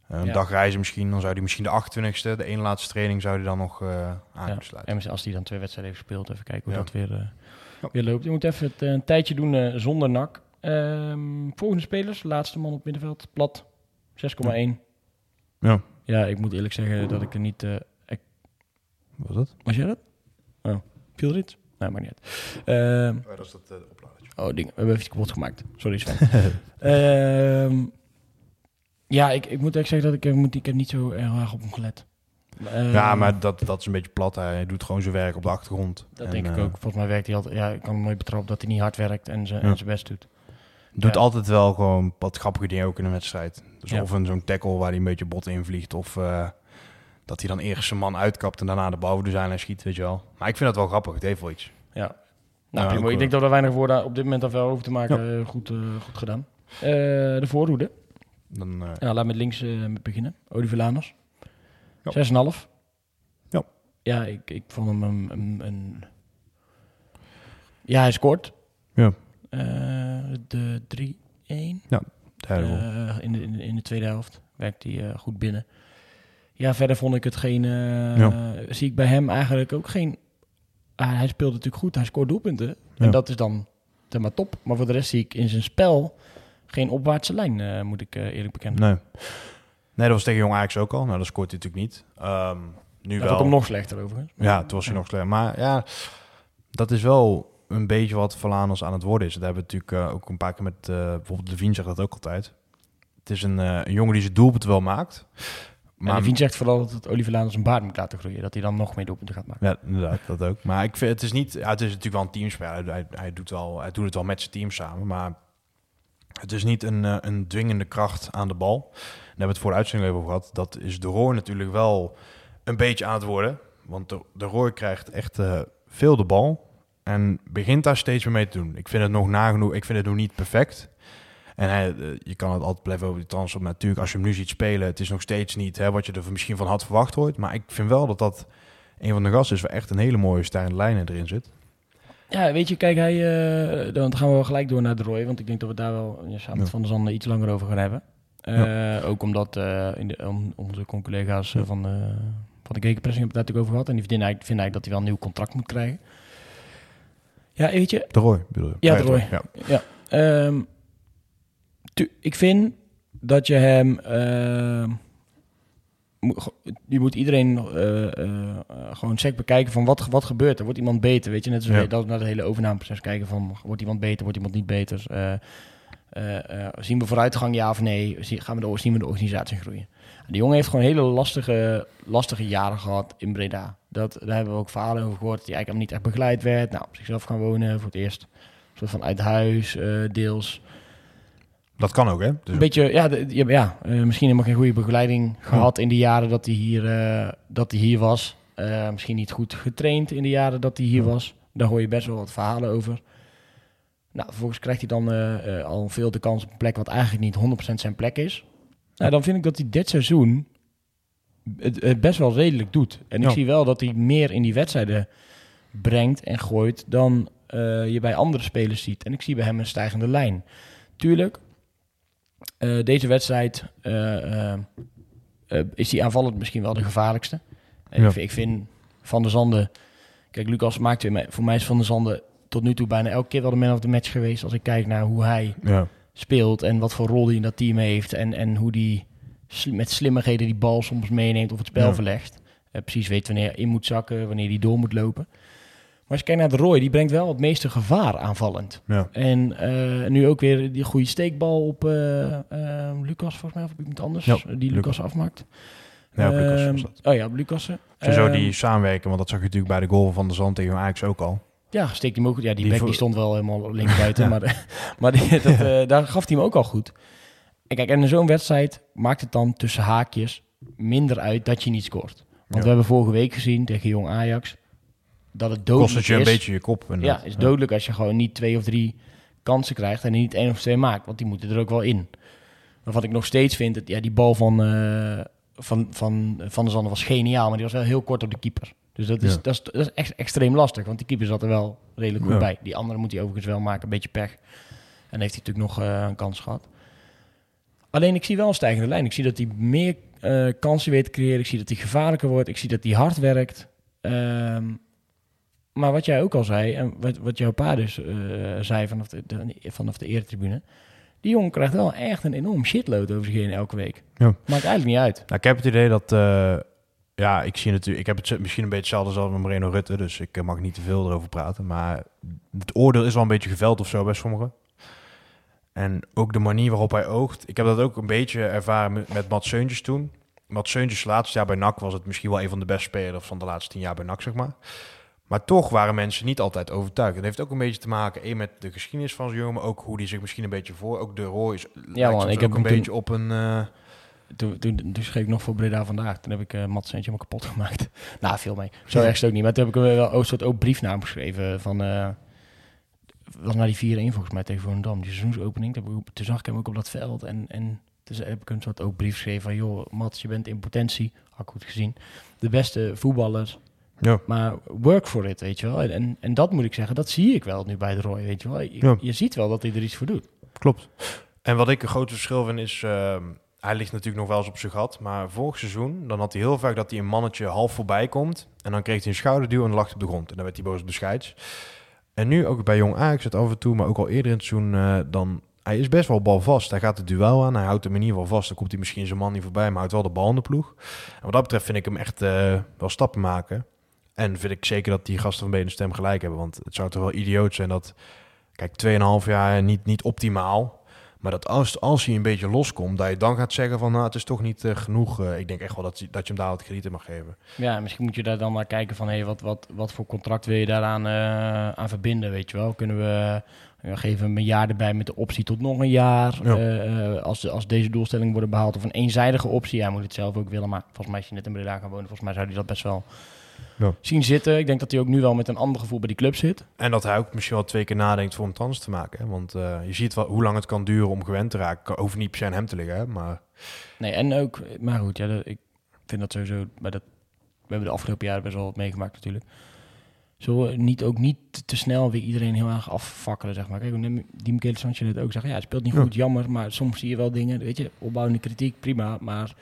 een Ja. dag reizen misschien. Dan zou hij misschien de 28e, de ene laatste training, zou hij dan nog eh aan Ja. En als hij dan twee wedstrijden heeft gespeeld, even kijken hoe Ja. dat weer. Weer loopt. Je moet even het, eh, een tijdje doen eh, zonder nak. Ehm, volgende spelers, laatste man op middenveld, plat. 6,1. Ja. Ja, ik moet eerlijk zeggen dat ik er niet... eh, Wat was dat? was jij dat? Oh, viel er iets? Nee, maar niet uit. Ehm, dat is dat opladertje. Oh, ding. We hebben even iets kapot gemaakt. Sorry, Sven. Ehm, ja, ik, ik moet echt zeggen dat ik, eh, moet, ik heb niet zo erg erg op hem gelet. Ehm, Ja, maar dat, dat is een beetje plat. Hij doet gewoon zijn werk op de achtergrond. Dat En, denk ik eh, ook. Volgens mij werkt hij altijd... Ja, ik kan hem nooit betrappen dat hij niet hard werkt en zijn Ja. en zijn best doet. Doet Ja. altijd wel gewoon wat grappige dingen ook in een wedstrijd. Dus Ja. of een zo'n tackle waar hij een beetje bot invliegt. Of eh, dat hij dan eerst zijn man uitkapt en daarna de bal over de zijlijn schiet, weet je wel. Maar ik vind dat wel grappig. Het heeft wel iets. Ja. Nou, prima. ik eh, denk dat we er weinig woorden op dit moment al wel over te maken. eh, Goed, eh, goed gedaan. Eh, de voorhoede. Dan, eh, Ja, laat met links eh, beginnen. Oliver Laners. Ja. 6,5. Ja. Ja, ik, ik vond hem een, een, een- Ja, hij scoort. Ja. Eh, de 3-1. derde goal. Eh, in, de, in, de, in de tweede helft werkt hij eh, goed binnen. Ja, verder vond ik het geen... Zie ik bij hem eigenlijk ook geen... Ah, hij speelt natuurlijk goed, hij scoort doelpunten. En Ja. dat is dan zeg maar top. Maar voor de rest zie ik in zijn spel geen opwaartse lijn, moet ik eerlijk bekennen. Nee. Nee, dat was tegen Jong Ajax ook al. Nou, dat scoort hij natuurlijk niet. Ehm, nu Dat wel. ik hem nog slechter overigens. Ja, toen was hij nog slecht. Maar ja, dat is wel een beetje wat Valanos aan het worden is. Dat hebben we natuurlijk eh, ook een paar keer met... eh, bijvoorbeeld Levine zegt dat ook altijd. Het is een, eh, een jongen die zijn doelpunt wel maakt. Maar Vien zegt vooral dat het Oliver Laan zijn baard moet laten groeien. Dat hij dan nog meer doelpunten gaat maken. Ja, inderdaad, dat ook. Maar ik vind het is niet... Ja, het is natuurlijk wel een teamspel. Hij, doet wel, hij doet het wel met zijn team samen. Maar het is niet een, een dwingende kracht aan de bal. Hebben we het voor de uitzending over gehad. Dat is de Roy natuurlijk wel een beetje aan het worden. Want de, de Roy krijgt echt eh, veel de bal. En begint daar steeds meer mee te doen. Ik vind het nog nagenoeg... Ik vind het nog niet perfect. En hij, eh, je kan het altijd blijven over die transfer. Maar natuurlijk, als je hem nu ziet spelen... Het is nog steeds niet hè, wat je er misschien van had verwacht ooit. Maar ik vind wel dat dat een van de gasten is... waar echt een hele mooie stijgende lijnen erin zit. Ja, weet je, kijk, hij, eh, dan gaan we wel gelijk door naar de Roy. Want ik denk dat we daar wel ja, samen met. Van der Zanden iets langer over gaan hebben. Eh, Ook omdat eh, in de, onze collega's eh, van, de, van de gegenpressing hebben het daar natuurlijk over gehad. En die vinden eigenlijk, vinden eigenlijk dat hij wel een nieuw contract moet krijgen. Ja, weet je, De Roy, bedoel je? Ja, de Roy. Ja. Ja, ehm, tu- ik vind dat je hem. ehm, moet- je moet iedereen eh, gewoon sec bekijken van wat, wat gebeurt er. Wordt iemand beter? Weet je, net zoals Ja. dat naar het hele overnameproces kijken van wordt iemand beter, wordt iemand niet beter? Eh, eh, zien we vooruitgang, ja of nee? Gaan we de, zien we de organisatie groeien? De jongen heeft gewoon hele lastige, lastige jaren gehad in Breda. Dat, daar hebben we ook verhalen over gehoord. Die eigenlijk niet echt begeleid werd. Nou, op zichzelf gaan wonen voor het eerst. Een soort van uit huis, eh, deels. Dat kan ook, hè? Dus Een beetje, ja, de- ja, ja misschien helemaal geen goede begeleiding gehad in de jaren dat hij hier, dat hij hier was. Misschien niet goed getraind in de jaren dat hij hier was. Daar hoor je best wel wat verhalen over. Nou, vervolgens krijgt hij dan eh, eh, al veel de kans op een plek wat eigenlijk niet 100% zijn plek is. Nou, dan vind ik dat hij dit seizoen het, het best wel redelijk doet. En ik zie wel dat hij meer in die wedstrijden brengt en gooit dan eh, je bij andere spelers ziet. En ik zie bij hem een stijgende lijn. Tuurlijk, deze wedstrijd is die aanvallend misschien wel de gevaarlijkste. En Ja. ik, vind, Van der Zanden... Kijk, Lucas maakt weer. Voor mij is Van der Zanden tot nu toe bijna elke keer wel de man of the match geweest. Als ik kijk naar hoe hij ja. speelt en wat voor rol hij in dat team heeft. En, en hoe die met slimmigheden die bal soms meeneemt of het spel Ja. verlegt. Eh, precies weet wanneer hij in moet zakken, wanneer hij door moet lopen. Maar als je kijkt naar de Roy, die brengt wel het meeste gevaar aanvallend. ja. En eh, nu ook weer die goede steekbal op eh, Lucas, volgens mij, of iemand anders, die Lucas, afmaakt. Ja, Lucas Ehm. Oh ja, Lucas. Sowieso Ehm, die samenwerken, want dat zag je natuurlijk bij de goal van de Zand tegen Ajax ook al. Ja, hem ook goed. Ja, die, Die back voor- die stond wel helemaal links buiten, Ja. maar, maar die, dat, eh, daar gaf hij hem ook al goed. En kijk, en in zo'n wedstrijd maakt het dan tussen haakjes minder uit dat je niet scoort. Want Ja. we hebben vorige week gezien tegen Jong Ajax dat het Kost dodelijk het je is. een beetje je kop. ja, inderdaad. is dodelijk als je gewoon niet twee of drie kansen krijgt en niet één of twee maakt, want die moeten er ook wel in. Maar wat ik nog steeds vind, het, ja, die bal van, eh, van, van Van der Zanden was geniaal, maar die was wel heel kort op de keeper. Dus dat is, Ja. dat is, dat is echt extreem lastig, want die keeper zat er wel redelijk goed Ja. bij. Die andere moet hij overigens wel maken, een beetje pech. En heeft hij natuurlijk nog eh, een kans gehad. Alleen ik zie wel een stijgende lijn. Ik zie dat hij meer eh, kansen weet te creëren. Ik zie dat hij gevaarlijker wordt. Ik zie dat hij hard werkt. Ehm, maar wat jij ook al zei, en wat, wat jouw pa dus eh, zei vanaf de, de, vanaf de eretribune, die Die jongen krijgt wel echt een enorm shitload over zich heen elke week. Ja. Maakt eigenlijk niet uit. Nou, ik heb het idee dat... eh, ja, ik zie natuurlijk... Ik heb het misschien een beetje hetzelfde als met Moreno Rutte. Dus ik eh, mag niet te veel erover praten. Maar het oordeel is wel een beetje geveld of zo bij sommigen. En ook de manier waarop hij oogt. Ik heb dat ook een beetje ervaren met, met Mats Seuntjes toen. Mats Seuntjes laatste jaar bij NAC was het misschien wel een van de beste spelers van de laatste tien jaar bij NAC, zeg maar. Maar toch waren mensen niet altijd overtuigd. Het heeft ook een beetje te maken één met de geschiedenis van zo'n jongen, maar ook hoe die zich misschien een beetje voor. Ook de Roy is ja, man, ik heb ook een beetje op een. eh, Toen, toen, toen schreef ik nog voor Breda vandaag. Toen heb ik uh, Mats Eentje helemaal kapot gemaakt. nou, veel mee. Zo erg is het ook niet. Maar toen heb ik wel een soort ook brief naar hem geschreven. Van, eh was naar die 4-1 volgens mij tegen Volendam. Die seizoensopening. Toen, toen zag ik hem ook op dat veld. En, en toen heb ik een soort ook brief geschreven van... joh, Mats, je bent in potentie, had ik goed gezien... de beste voetballer. Ja. Maar work for it, weet je wel. En, en dat moet ik zeggen, dat zie ik wel nu bij de Roy, weet je wel. Je, Ja. je ziet wel dat hij er iets voor doet. Klopt. En wat ik een groot verschil vind is, ehm, hij ligt natuurlijk nog wel eens op zijn gat, maar vorig seizoen, dan had hij heel vaak dat hij een mannetje half voorbij komt en dan kreeg hij een schouderduw en lag op de grond en dan werd hij boos op de scheids. En nu ook bij Jong Ajax het af en toe, maar ook al eerder in het seizoen, eh, dan hij is best wel balvast. Hij gaat het duel aan, hij houdt hem in ieder geval vast. Dan komt hij misschien zijn man niet voorbij, maar houdt wel de bal in de ploeg. En wat dat betreft vind ik hem echt eh, wel stappen maken. En vind ik zeker dat die gasten van Benen stem gelijk hebben, want het zou toch wel idioot zijn dat Kijk, 2,5 jaar niet, niet optimaal. Maar dat als, als hij een beetje loskomt, dat je dan gaat zeggen van... nou, het is toch niet eh, genoeg. Eh, ik denk echt wel dat, je- dat je hem daar wat krediet mag geven. Ja, misschien moet je daar dan naar kijken van... Hey, wat, wat, wat voor contract wil je daaraan eh, aan verbinden, weet je wel? Kunnen we... geven hem een jaar erbij met de optie tot nog een jaar. Ja. Als, als deze doelstellingen worden behaald. Of een eenzijdige optie. Hij moet het zelf ook willen. Maar volgens mij als je net in Breda gaan wonen. Volgens mij zou hij dat best wel Ja. zien zitten. Ik denk dat hij ook nu wel met een ander gevoel bij die club zit. En dat hij ook misschien wel twee keer nadenkt voor een trans te maken. Hè? Want eh, je ziet wel hoe lang het kan duren om gewend te raken. Hoeft niet per se aan hem te liggen, hè? maar... Nee, en ook... Maar goed, ja, dat- ik vind dat sowieso... Bij dat, we hebben de afgelopen jaren best wel wat meegemaakt natuurlijk. We niet, ook niet te- snel weer iedereen heel erg afvakkelen, zeg maar. Kijk, die Michele Sanchez net ook zegt, ja, hij speelt niet Ja. goed, jammer, maar soms zie je wel dingen, weet je, opbouwende kritiek, prima, maar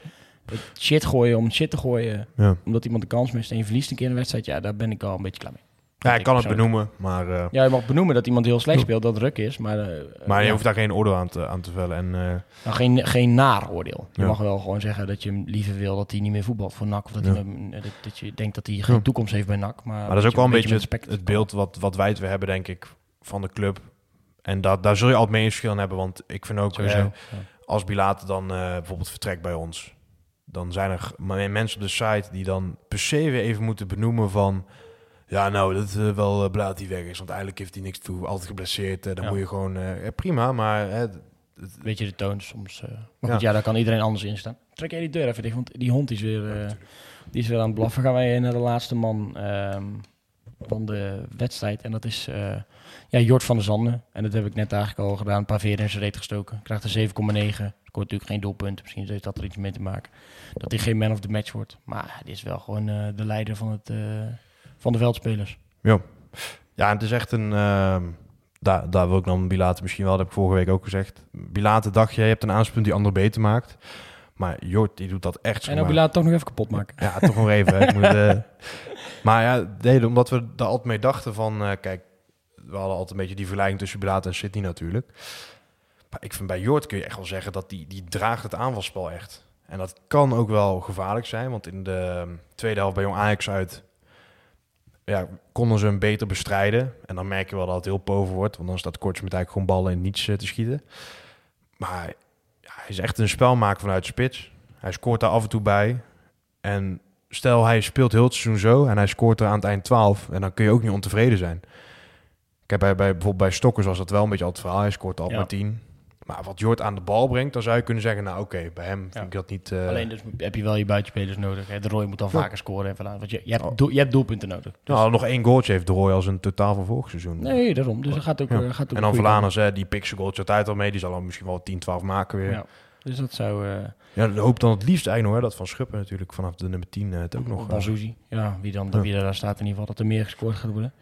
het shit gooien om het shit te gooien, Ja. omdat iemand de kans mist en je verliest een keer een wedstrijd, ja, daar ben ik al een beetje klaar mee. Ja, ik kan het persoonlijk. benoemen, maar, eh, Ja, je mag benoemen dat iemand heel slecht speelt, dat het druk is, maar, eh, maar je ja, hoeft daar geen oordeel aan te, aan te vellen. En, eh, nou, geen, geen naar oordeel. Je Ja. mag wel gewoon zeggen dat je hem liever wil dat hij niet meer voetbalt voor NAC, of dat, Ja. hij hem- dat, dat je denkt dat hij geen toekomst heeft bij NAC. Maar, maar dat is ook wel een beetje het, het beeld wat, wat wij twee hebben, denk ik, van de club. En dat, daar zul je altijd mee een verschil in hebben. Want ik vind ook, Sowieso. als Bilater dan bijvoorbeeld vertrekt bij ons, dan zijn er mensen op de site die dan per se weer even moeten benoemen van, ja nou, dat is eh, wel uh, blij dat hij weg is, want eigenlijk heeft hij niks toe, altijd geblesseerd, eh, dan Ja. moet je gewoon, eh, prima, maar Weet je de toon soms. eh, maar Ja. goed, ja, daar kan iedereen anders in staan. Trek jij die deur even dicht, want die hond is weer, eh, die is weer aan het blaffen. Gaan wij naar de laatste man ehm, van de wedstrijd. En dat is eh, ja, Jort van der Zanden. En dat heb ik net eigenlijk al gedaan. Een paar veren in zijn reet gestoken. Krijgt een 7,9. Scoort natuurlijk geen doelpunt. Misschien heeft dat er iets mee te maken. Dat hij geen man of the match wordt. Maar die is wel gewoon eh, de leider van, het, eh, van de veldspelers. ja. Ja, het is echt een, ehm, daar, daar wil ik dan Bilater misschien wel, dat heb ik vorige week ook gezegd. Bilater dacht je, je hebt een aanspunt die ander beter maakt. Maar Jort, die doet dat echt zo. En ook laat het toch nog even kapot maken. Ja, toch nog even. Ik moet, eh, Maar ja, nee, omdat we daar altijd mee dachten van... eh, kijk, we hadden altijd een beetje die vergelijking tussen Bilate en City natuurlijk. Ik vind bij Jort kun je echt wel zeggen dat die, die draagt het aanvalspel echt. En dat kan ook wel gevaarlijk zijn. Want in de ehm, tweede helft bij Jong Ajax uit... Ja, konden ze hem beter bestrijden. En dan merk je wel dat het heel pover wordt. Want dan staat Korts met eigenlijk gewoon ballen in niets eh, te schieten. Maar ja, hij is echt een spelmaker vanuit de spits. Hij scoort daar af en toe bij. En stel hij speelt heel het seizoen zo en hij scoort er aan het eind 12. En dan kun je ook niet ontevreden zijn. Kijk, bij, bij, bijvoorbeeld bij Stokkers was dat wel een beetje al het verhaal. Hij scoort al Ja. maar 10. Maar wat Jort aan de bal brengt, dan zou je kunnen zeggen... nou oké, bij hem vind Ja. ik dat niet... eh, Alleen dus heb je wel je buitenspelers nodig. Hè. De Roy moet dan Ja. vaker scoren. En want je, je, hebt Oh. je hebt doelpunten nodig. Dus- nou, nog één goaltje heeft de Roy als een totaal van vorig seizoen. nee, daarom. Dus dat gaat ook, Ja. eh, gaat ook en dan hè, die pixel goaltje altijd al mee. Die zal dan misschien wel 10, 12 maken weer. Dus dat zou... eh ja de hoop dan het liefst eigenlijk nog, hè, dat Van Schuppen natuurlijk vanaf de nummer 10 eh, het ook nog... Of Banzuzi. Ja, wie, dan, wie er daar staat in ieder geval. Dat er meer gescoord gaat worden.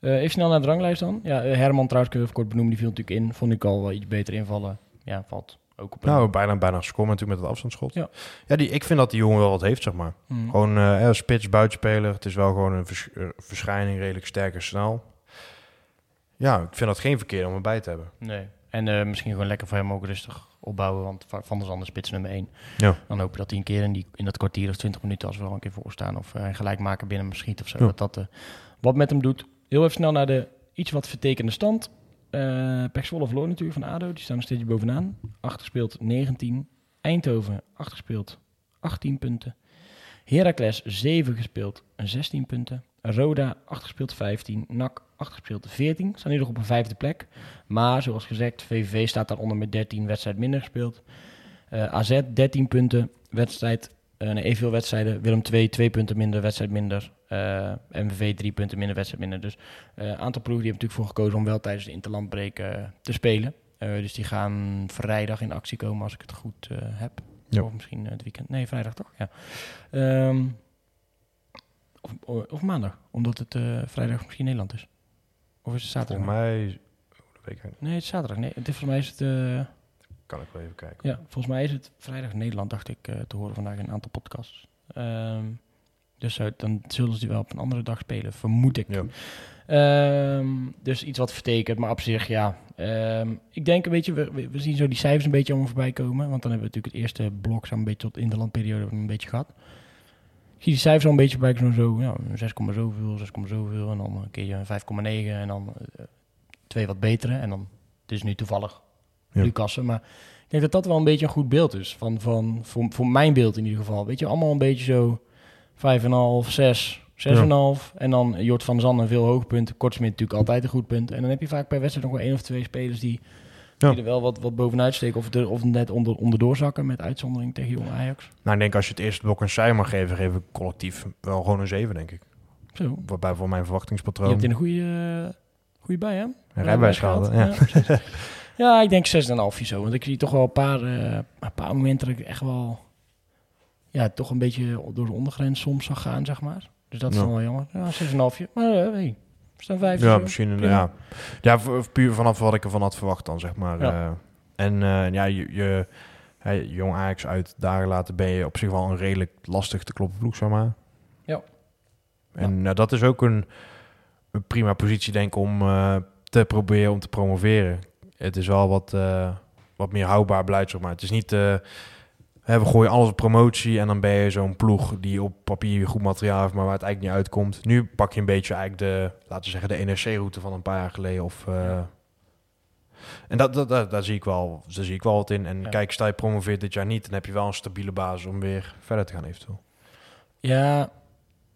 Eh, even snel naar de ranglijst dan. Ja, eh, Herman trouwens, kunnen we kort benoemen. Die viel natuurlijk in. Vond ik al wel iets beter invallen. Ja, valt ook op. Nou, bijna, bijna gescoord natuurlijk met het afstandsschot. Ja. Ja, die, ik vind dat die jongen wel wat heeft, zeg maar. Mm. Gewoon eh, spits, buitenspeler. Het is wel gewoon een vers- verschijning, redelijk sterk en snel. Ja, ik vind dat geen verkeer om erbij te hebben. Nee. En misschien gewoon lekker voor hem ook rustig opbouwen. Want Va- Van der Zanden spits nummer 1. Ja. Dan hopen we dat hij een keer in, die, in dat kwartier of 20 minuten, als we al een keer voor staan, of uh, gelijk maken binnen hem schiet of zo. Ja. Dat dat wat met hem doet. Heel even snel naar de iets wat vertekende stand. Uh, Pek verloor natuurlijk van ADO. Die staan nog steeds bovenaan. Achtergespeeld 19. Eindhoven achtergespeeld 18 punten. Heracles 7 gespeeld 16 punten. Roda achtergespeeld 15. NAC achtergespeeld 14. Staan nu nog op een vijfde plek. Maar zoals gezegd, VVV staat daaronder met 13 wedstrijd minder gespeeld. Uh, AZ 13 punten. Wedstrijd, uh, evenveel wedstrijden. Willem 2 2 punten minder, wedstrijd minder. Uh, MVV 3 punten minder, wedstrijd minder. Dus een aantal ploegen die hebben natuurlijk voor gekozen om wel tijdens de interlandbreek te spelen. dus die gaan vrijdag in actie komen als ik het goed heb. Ja. Of misschien het weekend. Nee, vrijdag toch? Ja. Um, of, of, maandag, omdat het vrijdag misschien Nederland is. Of is het zaterdag? Voor mij... Oh, weet ik. Nee, het is zaterdag. Nee, is, volgens mij is het... Kan ik wel even kijken. Ja, volgens mij is het vrijdag Nederland, dacht ik, te horen vandaag in een aantal podcasts. Um, dus uh, dan zullen ze die wel op een andere dag spelen, vermoed ik. Ja. Um, dus iets wat vertekent, maar op zich, ja. Um, ik denk een beetje, we, we, zien zo die cijfers een beetje allemaal voorbij komen. Want dan hebben we natuurlijk het eerste blok zo'n beetje tot in de landperiode een beetje gehad. Ik zie die cijfers al een beetje bij zo, zo ja, 6, zoveel, 6, zoveel. En dan een keer 5,9 en dan uh, twee wat betere. En dan, het is nu toevallig Ja. Lucassen. Maar ik denk dat dat wel een beetje een goed beeld is. Van, van, voor, voor mijn beeld in ieder geval. Weet je, allemaal een beetje zo 5,5, 6, 6,5. En dan Jort van Zanden veel hoogpunten. Kortsmit natuurlijk altijd een goed punt. En dan heb je vaak per wedstrijd nog wel één of twee spelers die, Ja. die er wel wat, wat bovenuit steken. Of, of net onder, onderdoor zakken met uitzondering tegen Jong Ajax. Nou, ik denk als je het eerste blok een cijfer mag geven, geef ik collectief wel gewoon een 7, denk ik. Zo. Waarbij voor mijn Je verwachtingspatroon hebt in een goede, uh, goede bij, hè? een rijbewijs gehaald. Ja. Ja, precies. ja, ik denk 6,5 zo. Want ik zie toch wel een paar, uh, een paar momenten dat ik echt wel... Ja, toch een beetje door de ondergrens soms zag gaan, zeg maar. Dus dat is Ja. dan wel jammer. Ja, 6,5. Maar uh, hey, staan 5. Ja, misschien een, ja. Ja, puur vanaf wat ik ervan had verwacht dan, zeg maar. Ja. Eh, en eh, ja, je, je hè, jong Ajax uit dagen later ben je op zich wel een redelijk lastig te kloppen ploeg, zeg maar. Ja. En nou, dat is ook een, een prima positie, denk ik, om eh, te proberen om te promoveren. Het is wel wat, eh, wat meer houdbaar beleid, zeg maar. Het is niet... we gooien alles op promotie en dan ben je zo'n ploeg die op papier goed materiaal heeft, maar waar het eigenlijk niet uitkomt. Nu pak je een beetje eigenlijk de, laten we zeggen, de NRC-route van een paar jaar geleden. Of, eh, En dat, dat, dat, daar, zie ik wel, daar zie ik wel wat in. En Ja. kijk, stel je promoveert dit jaar niet, dan heb je wel een stabiele basis om weer verder te gaan eventueel. Ja,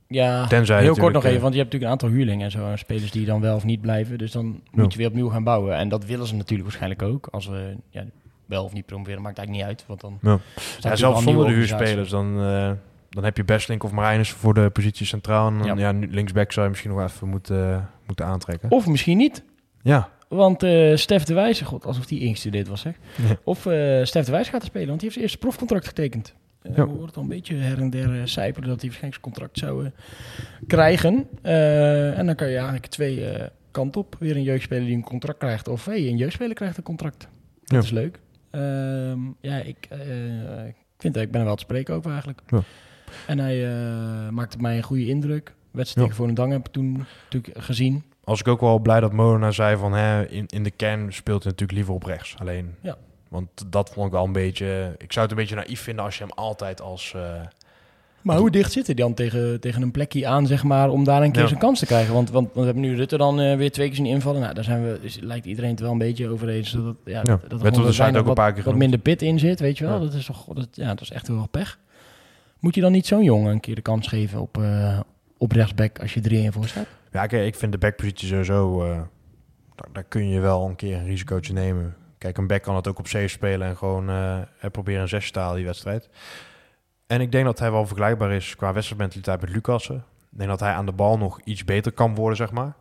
ja. Tenzij heel kort nog even, eh, want je hebt natuurlijk een aantal huurlingen en zo. en Spelers die dan wel of niet blijven. Dus dan moet je weer opnieuw gaan bouwen. En dat willen ze natuurlijk waarschijnlijk ook. Als we ja, wel of niet promoveren, maakt eigenlijk niet uit. Want dan Ja. zelfs zonder de huurspelers, dan, eh, dan heb je Bestlink of Marijnus voor de positie centraal. En dan, Ja. linksback zou je misschien nog even moeten, moeten aantrekken. Of misschien niet. Ja, Want eh Stef de Wijs, god, alsof die ingestudeerd was, zeg. Ja. Of eh Stef de Wijs gaat er spelen, want die heeft zijn eerste profcontract getekend. Uh, Ja. We horen al een beetje her en der uh, zijpelen dat hij waarschijnlijk zijn contract zou eh, krijgen. Eh, en dan kan je eigenlijk twee eh kanten op. Weer een jeugdspeler die een contract krijgt. Of hey, een jeugdspeler krijgt een contract. Dat Ja. is leuk. Ehm, ja, ik, eh, ik vind ik ben er wel te spreken over eigenlijk. Ja. En hij eh, maakte mij een goede indruk. Wedstrijd Ja. tegen Volendam heb ik toen natuurlijk gezien. als ik ook wel blij dat Molenaar zei van hè, in, in de kern speelt hij natuurlijk liever op rechts. Alleen, Ja. want dat vond ik wel een beetje. Ik zou het een beetje naïef vinden als je hem altijd als. eh, Maar hoe dicht zit hij dan tegen, tegen een plekje aan, zeg maar, om daar een keer Ja. zijn kans te krijgen? Want, want, want we hebben nu Rutte dan eh, weer twee keer zien invallen. Nou, daar zijn we, dus lijkt iedereen het wel een beetje over eens. Dat, het- ja, dat er op de wat ook een paar keer wat, minder pit in zit, weet je wel. Ja. Dat is toch, dat, ja, dat is echt heel erg pech. Moet je dan niet zo'n jongen een keer de kans geven op, eh, op rechtsback als je 3-1 voor staat? Ja, kijk, ik vind de backpositie sowieso. eh daar, daar kun je wel een keer een risicootje nemen. Kijk, een back kan het ook op safe spelen en gewoon eh, proberen een zes te halen die wedstrijd. En ik denk dat hij wel vergelijkbaar is qua wedstrijdmentaliteit met Lucassen. Ik denk dat hij aan de bal nog iets beter kan worden, zeg maar.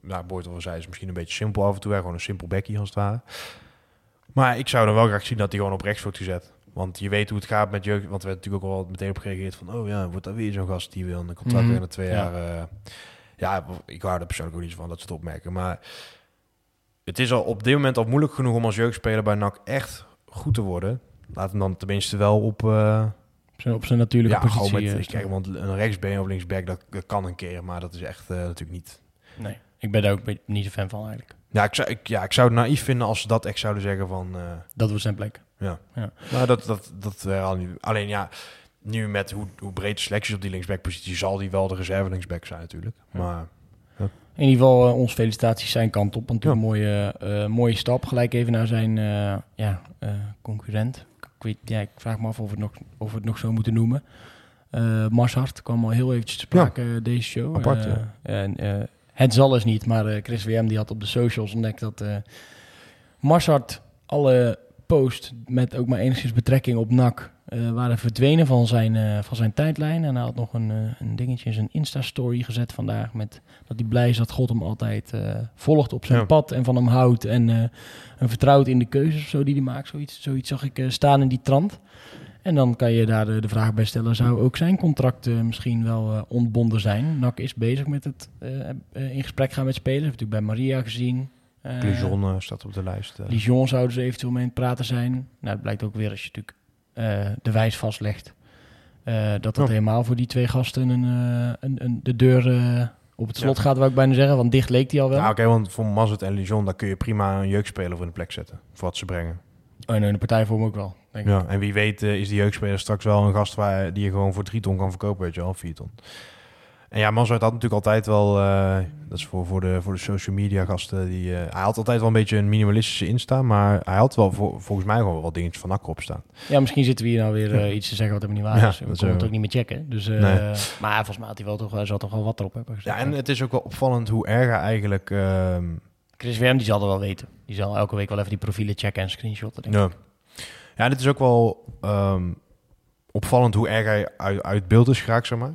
Nou, Boyd al zei, is misschien een beetje simpel af en toe. Hè? Gewoon een simpel bekkie als het ware. Maar ik zou dan wel graag zien dat hij gewoon op rechts wordt gezet. Want je weet hoe het gaat met jeugd. Want we hebben natuurlijk ook al meteen op gereageerd van... oh ja, wordt dat weer zo'n gast die wil een contract Mhm. weer na twee Ja. jaar... eh, ja, ik hou er persoonlijk ook niet van dat ze het opmerken. Maar het is al op dit moment al moeilijk genoeg om als jeugdspeler bij NAC echt goed te worden. Laat hem dan tenminste wel op... eh, Op zijn, op zijn natuurlijke ja, positie. gewoon met, eh, kijk, want een rechtsbeen of linksback, dat, dat kan een keer. Maar dat is echt eh, natuurlijk niet... nee. Ik ben daar ook een niet zo fan van eigenlijk. Ja, ik zou, ik, ja, ik zou het naïef vinden als ze dat echt zouden zeggen van... eh, Dat was zijn plek. nou, dat, dat, dat al niet. Alleen ja, nu met hoe, hoe breed de selecties op die linksbackpositie... zal die wel de reserve linksback zijn natuurlijk. Maar In ieder geval uh, onze felicitaties zijn kant op. Want een mooie, uh, mooie stap. Gelijk even naar zijn uh, ja, concurrent. Ik, weet, ja, ik vraag me af of we het nog, of we het nog zo moeten noemen. Marshart kwam al heel eventjes te sprake ja. deze show. Apart, ja. en, het zal eens niet, maar Chris WM die had op de socials ontdekt dat Marshart alle post met ook maar enigszins betrekking op NAC uh, waren verdwenen van zijn, uh, van zijn tijdlijn. En hij had nog een, uh, een dingetje in zijn Insta-story gezet vandaag. Met dat hij blij is dat God hem altijd volgt op zijn ja. pad en van hem houdt. En, en vertrouwt in de keuzes of zo die hij maakt. Zoiets, zoiets zag ik staan in die trant. En dan kan je daar de, de vraag bij stellen: zou ook zijn contract misschien wel ontbonden zijn? NAC is bezig met het in gesprek gaan met spelers. Heb natuurlijk bij Maria gezien. Lijon uh, staat op de lijst. Lijon zouden ze eventueel mee aan het praten zijn. Nou, dat blijkt ook weer als je natuurlijk de wijs vastlegt. dat dat Ja. helemaal voor die twee gasten een, een, een, de deur op het slot gaat, wou ik bijna zeggen. Want dicht leek die al wel. Nou, oké, want voor Mazet en Lijon, daar kun je prima een jeugdspeler voor in de plek zetten. Voor wat ze brengen. Oh, nee, de partij voor me ook wel. Denk ik. Ja, en wie weet is die jeugdspeler straks wel een gast waar, die je gewoon voor drie ton kan verkopen, weet je wel, vier ton. En ja, Mazart had natuurlijk altijd wel, uh, dat is voor, voor, de, voor de social media gasten, die, uh, hij had altijd wel een beetje een minimalistische Insta, maar hij had wel volgens mij gewoon wel dingetjes van Akker op staan. Ja, misschien zitten we hier nou weer uh, iets te zeggen wat helemaal niet waar Ja, is. We dat kunnen het ook niet meer checken. Dus, Nee. Maar volgens mij had hij wel toch, hij zal toch wel wat erop hebben gezet. Ja, en het is ook wel opvallend hoe erg hij eigenlijk... ehm, Chris Werm, die zal er wel weten. Die zal elke week wel even die profielen checken en screenshotten. Denk ik. ja. ja, dit is ook wel ehm, opvallend hoe erg hij uit, uit beeld is geraakt, zeg maar.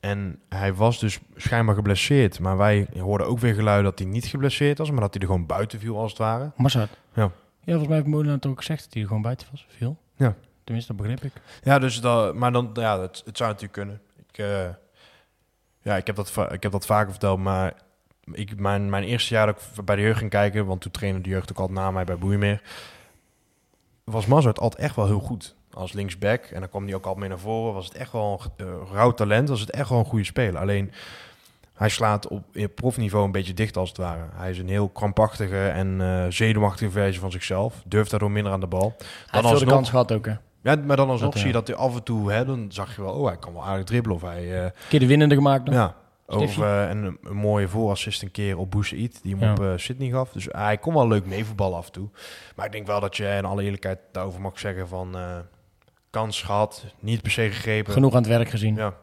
En hij was dus schijnbaar geblesseerd. Maar wij hoorden ook weer geluiden dat hij niet geblesseerd was, maar dat hij er gewoon buiten viel als het ware. Mazart. Ja. Ja, volgens mij heeft Molenaar het ook gezegd dat hij er gewoon buiten was. Veel. Ja. Tenminste, dat begreep ik. Ja, dus dat, maar dan, ja, het, het zou natuurlijk kunnen. Ik, eh, ja, ik heb, dat, ik heb dat vaker verteld, maar ik, mijn, mijn eerste jaar dat ik bij de jeugd ging kijken, want toen trainde de jeugd ook altijd na mij bij Boeimeer, was Mazart altijd echt wel heel goed. Als linksback, en dan kwam hij ook altijd mee naar voren, was het echt wel een uh, rauw talent, was het echt wel een goede speler. Alleen, hij slaat op in profniveau een beetje dicht als het ware. Hij is een heel krampachtige en eh, zenuwachtige versie van zichzelf. Durft daardoor minder aan de bal. Hij heeft veel de kans gehad ook, hè. Ja, maar dan alsnog Dat, zie je dat hij af en toe, hè, dan zag je wel, oh, hij kan wel aardig dribbelen. Of hij, eh, Een keer de winnende gemaakt ja, of een, een mooie voorassist een keer op Boussaïd, die hem Ja. op Sydney gaf. Dus hij kon wel leuk meevoetballen af en toe. Maar ik denk wel dat je in alle eerlijkheid daarover mag zeggen van, kans gehad, niet per se gegrepen. Genoeg aan het werk gezien. Ja.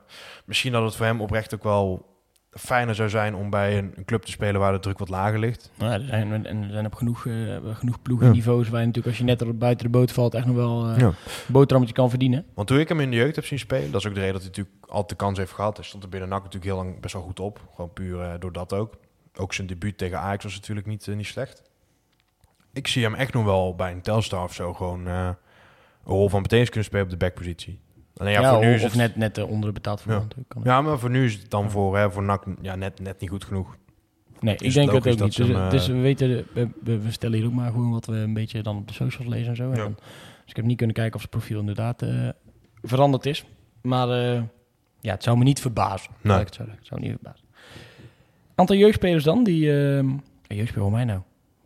Misschien dat het voor hem oprecht ook wel fijner zou zijn om bij een, een club te spelen waar de druk wat lager ligt. Nou, ja, er zijn, en er zijn op genoeg, eh, genoeg Ja. ploegenniveaus waar je natuurlijk als je net er buiten de boot valt echt nog wel eh Ja. een boterhammetje kan verdienen. Want toen ik hem in de jeugd heb zien spelen, dat is ook de reden dat hij natuurlijk altijd de kans heeft gehad. Hij stond er binnen NAC natuurlijk heel lang best wel goed op. Gewoon puur eh, door dat ook. Ook zijn debuut tegen Ajax was natuurlijk niet, eh, niet slecht. Ik zie hem echt nog wel bij een Telstar of zo gewoon eh, een rol van betekenis kunnen spelen op de backpositie. Alleen ja, Ja, voor nu of is het... net, net uh, onder de betaald voetbal Ja. natuurlijk. Kan Ja, maar voor nu is het dan voor, hè, voor NAC ja, net, net niet goed genoeg. Nee, ik denk het ook niet. Dus, dus hem, we weten, we, we, stellen hier ook maar gewoon wat we een beetje dan op de socials lezen en zo. En dan, dus ik heb niet kunnen kijken of zijn profiel inderdaad eh, veranderd is. Maar eh, ja, het zou me niet verbazen. Nee. Ik het zo zeggen. Het zou me niet verbazen. Aantal jeugdspelers dan, die... eh ja, jeugdspeler voor mij nou.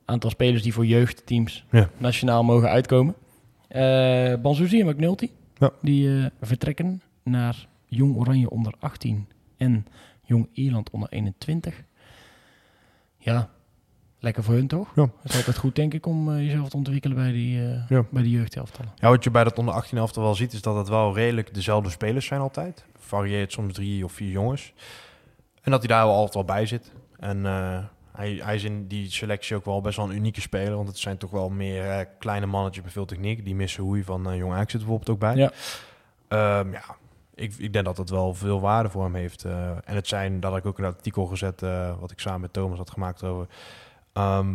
Aantal spelers die voor jeugdteams nationaal mogen uitkomen. Eh Banzuzi en McNulty. Ja. Die eh, vertrekken naar Jong Oranje onder 18 en Jong Ierland onder 21. Ja, lekker voor hun toch? Ja. Het is altijd goed denk ik om eh, jezelf te ontwikkelen bij die, eh Ja. bij die jeugdhelftallen. Ja, wat je bij dat onder 18 elftal wel ziet, is dat het wel redelijk dezelfde spelers zijn altijd. Varieert soms drie of vier jongens. En dat hij daar wel altijd wel bij zit. En eh, hij, hij is in die selectie ook wel best wel een unieke speler. Want het zijn toch wel meer eh, kleine mannetjes met veel techniek. Die missen hoe van eh Jong Ajax zit bijvoorbeeld ook bij. Ja. Ehm, ja, ik, ik denk dat het wel veel waarde voor hem heeft. eh. en het zijn, dat had ik ook in het artikel gezet, eh, wat ik samen met Thomas had gemaakt over. Ehm,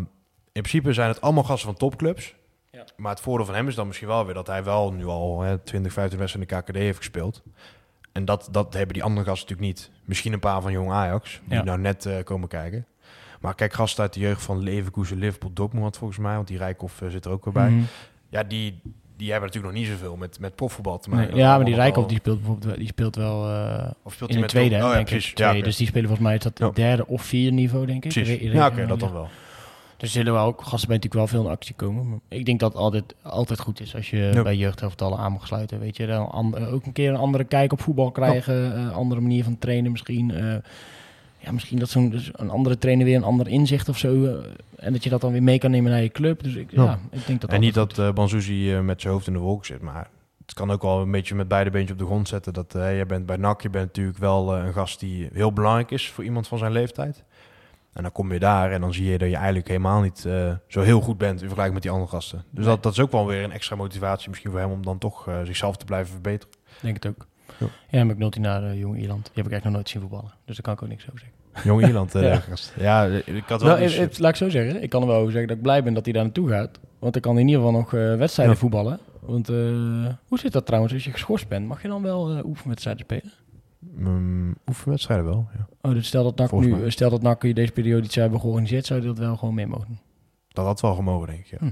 in principe zijn het allemaal gasten van topclubs. Ja. Maar het voordeel van hem is dan misschien wel weer dat hij wel nu al hè, 20, 15 wedstrijden in de KKD heeft gespeeld. En dat, dat hebben die andere gasten natuurlijk niet. Misschien een paar van jong Ajax, die Ja. nou net eh, komen kijken. Maar kijk, gasten uit de jeugd van Leverkusen, Liverpool, Dortmund had volgens mij, want die Rijkoff eh, zit er ook weer bij. Mhm. Ja, die, die hebben natuurlijk nog niet zoveel met, met profvoetbal te Nee, maken. ja, maar die wel- die speelt bijvoorbeeld die speelt wel eh, Of speelt in de tweede, Oh, ja, denk ik. Tweede. Ja. Dus die spelen volgens mij is dat Ja. derde of vierde niveau, denk ik. Precies. Ja, oké, dat dan wel. Dus er zullen wel ook gasten bij natuurlijk wel veel in actie komen. Maar ik denk dat het altijd, altijd goed is als je bij jeugdhelftallen aan mag sluiten. Weet je, dan an- ook een keer een andere kijk op voetbal krijgen. eh, andere manier van trainen misschien. eh, ja, misschien dat zo'n dus een andere trainer weer een ander inzicht of zo. eh, en dat je dat dan weer mee kan nemen naar je club. Dus ik, ja. Ja. ik denk dat en niet dat uh, Banzuzi eh, met zijn hoofd in de wolken zit, maar het kan ook wel een beetje met beide beentjes op de grond zetten. Dat uh, jij bent bij NAC, je bent natuurlijk wel uh, een gast die heel belangrijk is voor iemand van zijn leeftijd. En dan kom je daar en dan zie je dat je eigenlijk helemaal niet uh, zo heel goed bent in vergelijking met die andere gasten. Dus dat, dat is ook wel weer een extra motivatie misschien voor hem om dan toch uh, zichzelf te blijven verbeteren. Denk het ook. Ja, ja McNulty naar uh, Jong Ierland. Die heb ik eigenlijk nog nooit zien voetballen. Dus daar kan ik ook niks over zeggen. Jong Ierland, uh, Ja. Ja, ik had wel... Nou, eens- het, laat ik zo zeggen. Ik kan er wel over zeggen dat ik blij ben dat hij daar naartoe gaat. Want dan kan hij in ieder geval nog eh, wedstrijden voetballen. Want eh, hoe zit dat trouwens als je geschorst bent? Mag je dan wel eh, oefenwedstrijden spelen? Mm, oefenwedstrijden wel, ja. Oh, dus stel dat NAC Volgens nu, mij. stel dat NAC deze periode iets hebben georganiseerd, zou je dat wel gewoon mee mogen doen? Dat had wel gemogen, denk ik, ja. Hm.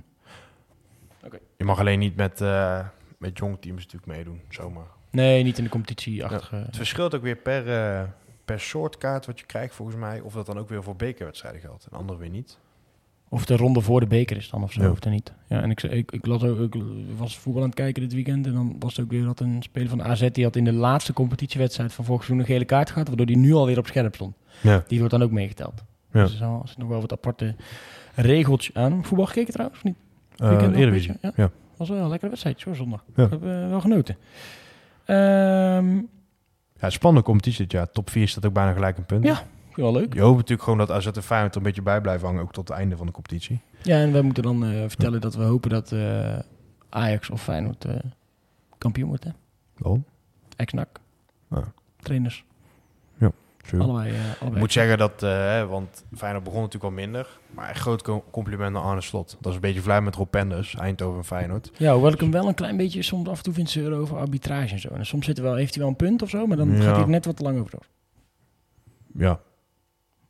Oké. Je mag alleen niet met, eh, met jong teams natuurlijk meedoen, zomaar. Nee, niet in de competitie achter. Het verschilt ook weer per, eh, per soort kaart wat je krijgt, volgens mij. Of dat dan ook weer voor bekerwedstrijden geldt en andere weer niet. Of de ronde voor de beker is dan of zo, Ja. of er niet. Ja, en ik, ik, ik, las ook, ik was voetbal aan het kijken dit weekend. En dan was het ook weer dat een speler van de AZ... die had in de laatste competitiewedstrijd van vorig seizoen een gele kaart gehad... waardoor die nu alweer op scherp stond. Ja. Die wordt dan ook meegeteld. Ja. Dus er zit nog wel wat aparte regeltjes aan. Voetbal gekeken trouwens, of niet? Uh, Eredivisie. Ja. was wel een lekkere wedstrijd, hoor, zondag. Ja. Heb eh, wel genoten. Ehm, ja, spannende competitie dit jaar. Top 4 staat ook bijna gelijk een punt. Ja. wel leuk. Je hoopt natuurlijk gewoon dat AZ en Feyenoord er een beetje bij blijven hangen, ook tot het einde van de competitie. Ja, en wij moeten dan eh, vertellen dat we hopen dat eh, Ajax of Feyenoord eh, kampioen wordt. Hè? Oh, Ex-NAC. Ja. Trainers. True. Allebei. eh, allebei. moet zeggen dat, eh, hè, want Feyenoord begon natuurlijk al minder. Maar echt groot co- compliment naar Arne Slot. Dat is een beetje vlei met Rob Penders, Eindhoven en Feyenoord. Ja, hoewel ik hem wel een klein beetje soms af en toe vind zeuren over arbitrage en zo. En soms zit er wel, heeft hij wel een punt of zo, maar dan Ja. gaat hij er net wat te lang over door. Ja,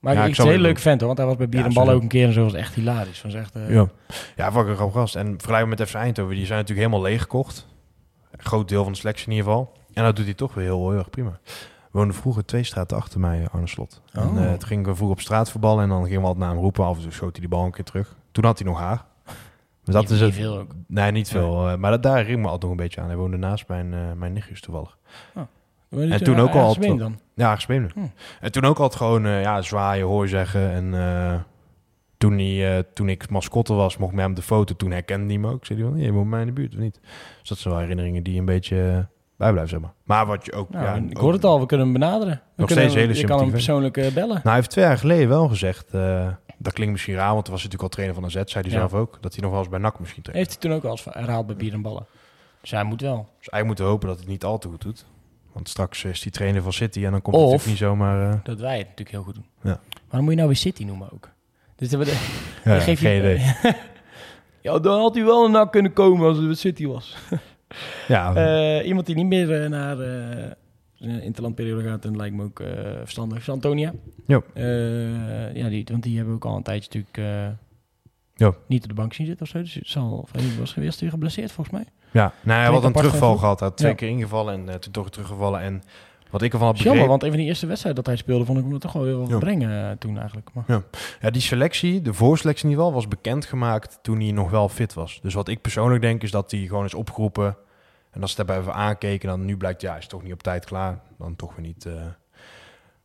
Maar Ja, ik ik een je leuke vent hoor, want hij was bij Bier Ja, en Bal sowieso. ook een keer en zo was echt hilarisch. Van echt, eh, ja. ja wat een grappig gast. En vergelijkbaar met FC Eindhoven, die zijn natuurlijk helemaal leeggekocht. Een groot deel van de selectie in ieder geval. En dat doet hij toch weer heel, heel erg prima. We woonden vroeger twee straten achter mij, Arne Slot. En Oh. eh, toen gingen we vroeger op straat voetballen en dan gingen we altijd naar hem roepen. Af en toe schoot hij die bal een keer terug. Toen had hij nog haar. Dus dat niet- is niet het. veel ook. Nee, niet veel. eh, maar dat, daar ik me altijd nog een beetje aan. Hij woonde naast mijn, eh mijn nichtjes toevallig. En toen ook al altijd dan. Ja, gespeeld. Hm. En toen ook altijd gewoon ja, zwaaien, hoor zeggen. En toen, hij, toen ik mascotte was, mocht ik met hem de foto. Toen herkende hij me ook. Zei hij van, je woont mij in de buurt of niet? Dus dat zijn wel herinneringen die een beetje bijblijven, zeg maar. Maar wat je ook... Nou, ja, ik ook- hoor het al, we kunnen hem benaderen. We Nog kunnen steeds hele Je kan hem persoonlijk eh, bellen. Nou, hij heeft twee jaar geleden wel gezegd... eh, dat klinkt misschien raar, want toen was hij natuurlijk al trainer van AZ. Zei hij Ja. zelf ook. Dat hij nog wel eens bij NAC misschien traint. Heeft hij toen ook al eens herhaald bij Bier en Ballen. Dus hij moet wel. Dus moeten we hopen dat hij het niet al te goed doet. Want straks is hij trainer van City en dan komt Of- het natuurlijk niet zomaar... eh, Dat wij het natuurlijk heel goed doen. Ja. Waarom moet je nou weer City noemen ook? Dus dat we de, ja, je geeft geen je- idee. ja, dan had hij wel een nak kunnen komen als het bij City was. Ja, Eh, iemand die niet meer eh, naar zijn interlandperiode gaat, en lijkt me ook verstandig, is Antonia. Ja. Ja, die, want die hebben ook al een tijdje natuurlijk Ja. niet op de bank zien zitten of zo. Dus het zal, was geweest weer geblesseerd volgens mij. Ja, nou, hij had een terugval gehad. Hij had twee Ja. keer ingevallen en toen toch teruggevallen. En wat ik ervan had jammer, want een van die eerste wedstrijden dat hij speelde, vond ik hem er toch wel weer wat Ja. brengen eh, toen eigenlijk. Maar, Ja, die selectie, de voorselectie in ieder geval, was bekendgemaakt toen hij nog wel fit was. Dus wat ik persoonlijk denk is dat hij gewoon is opgeroepen. En als ze het daarbij even aankeken, dan nu blijkt, ja, hij is toch niet op tijd klaar. Dan toch weer niet... eh,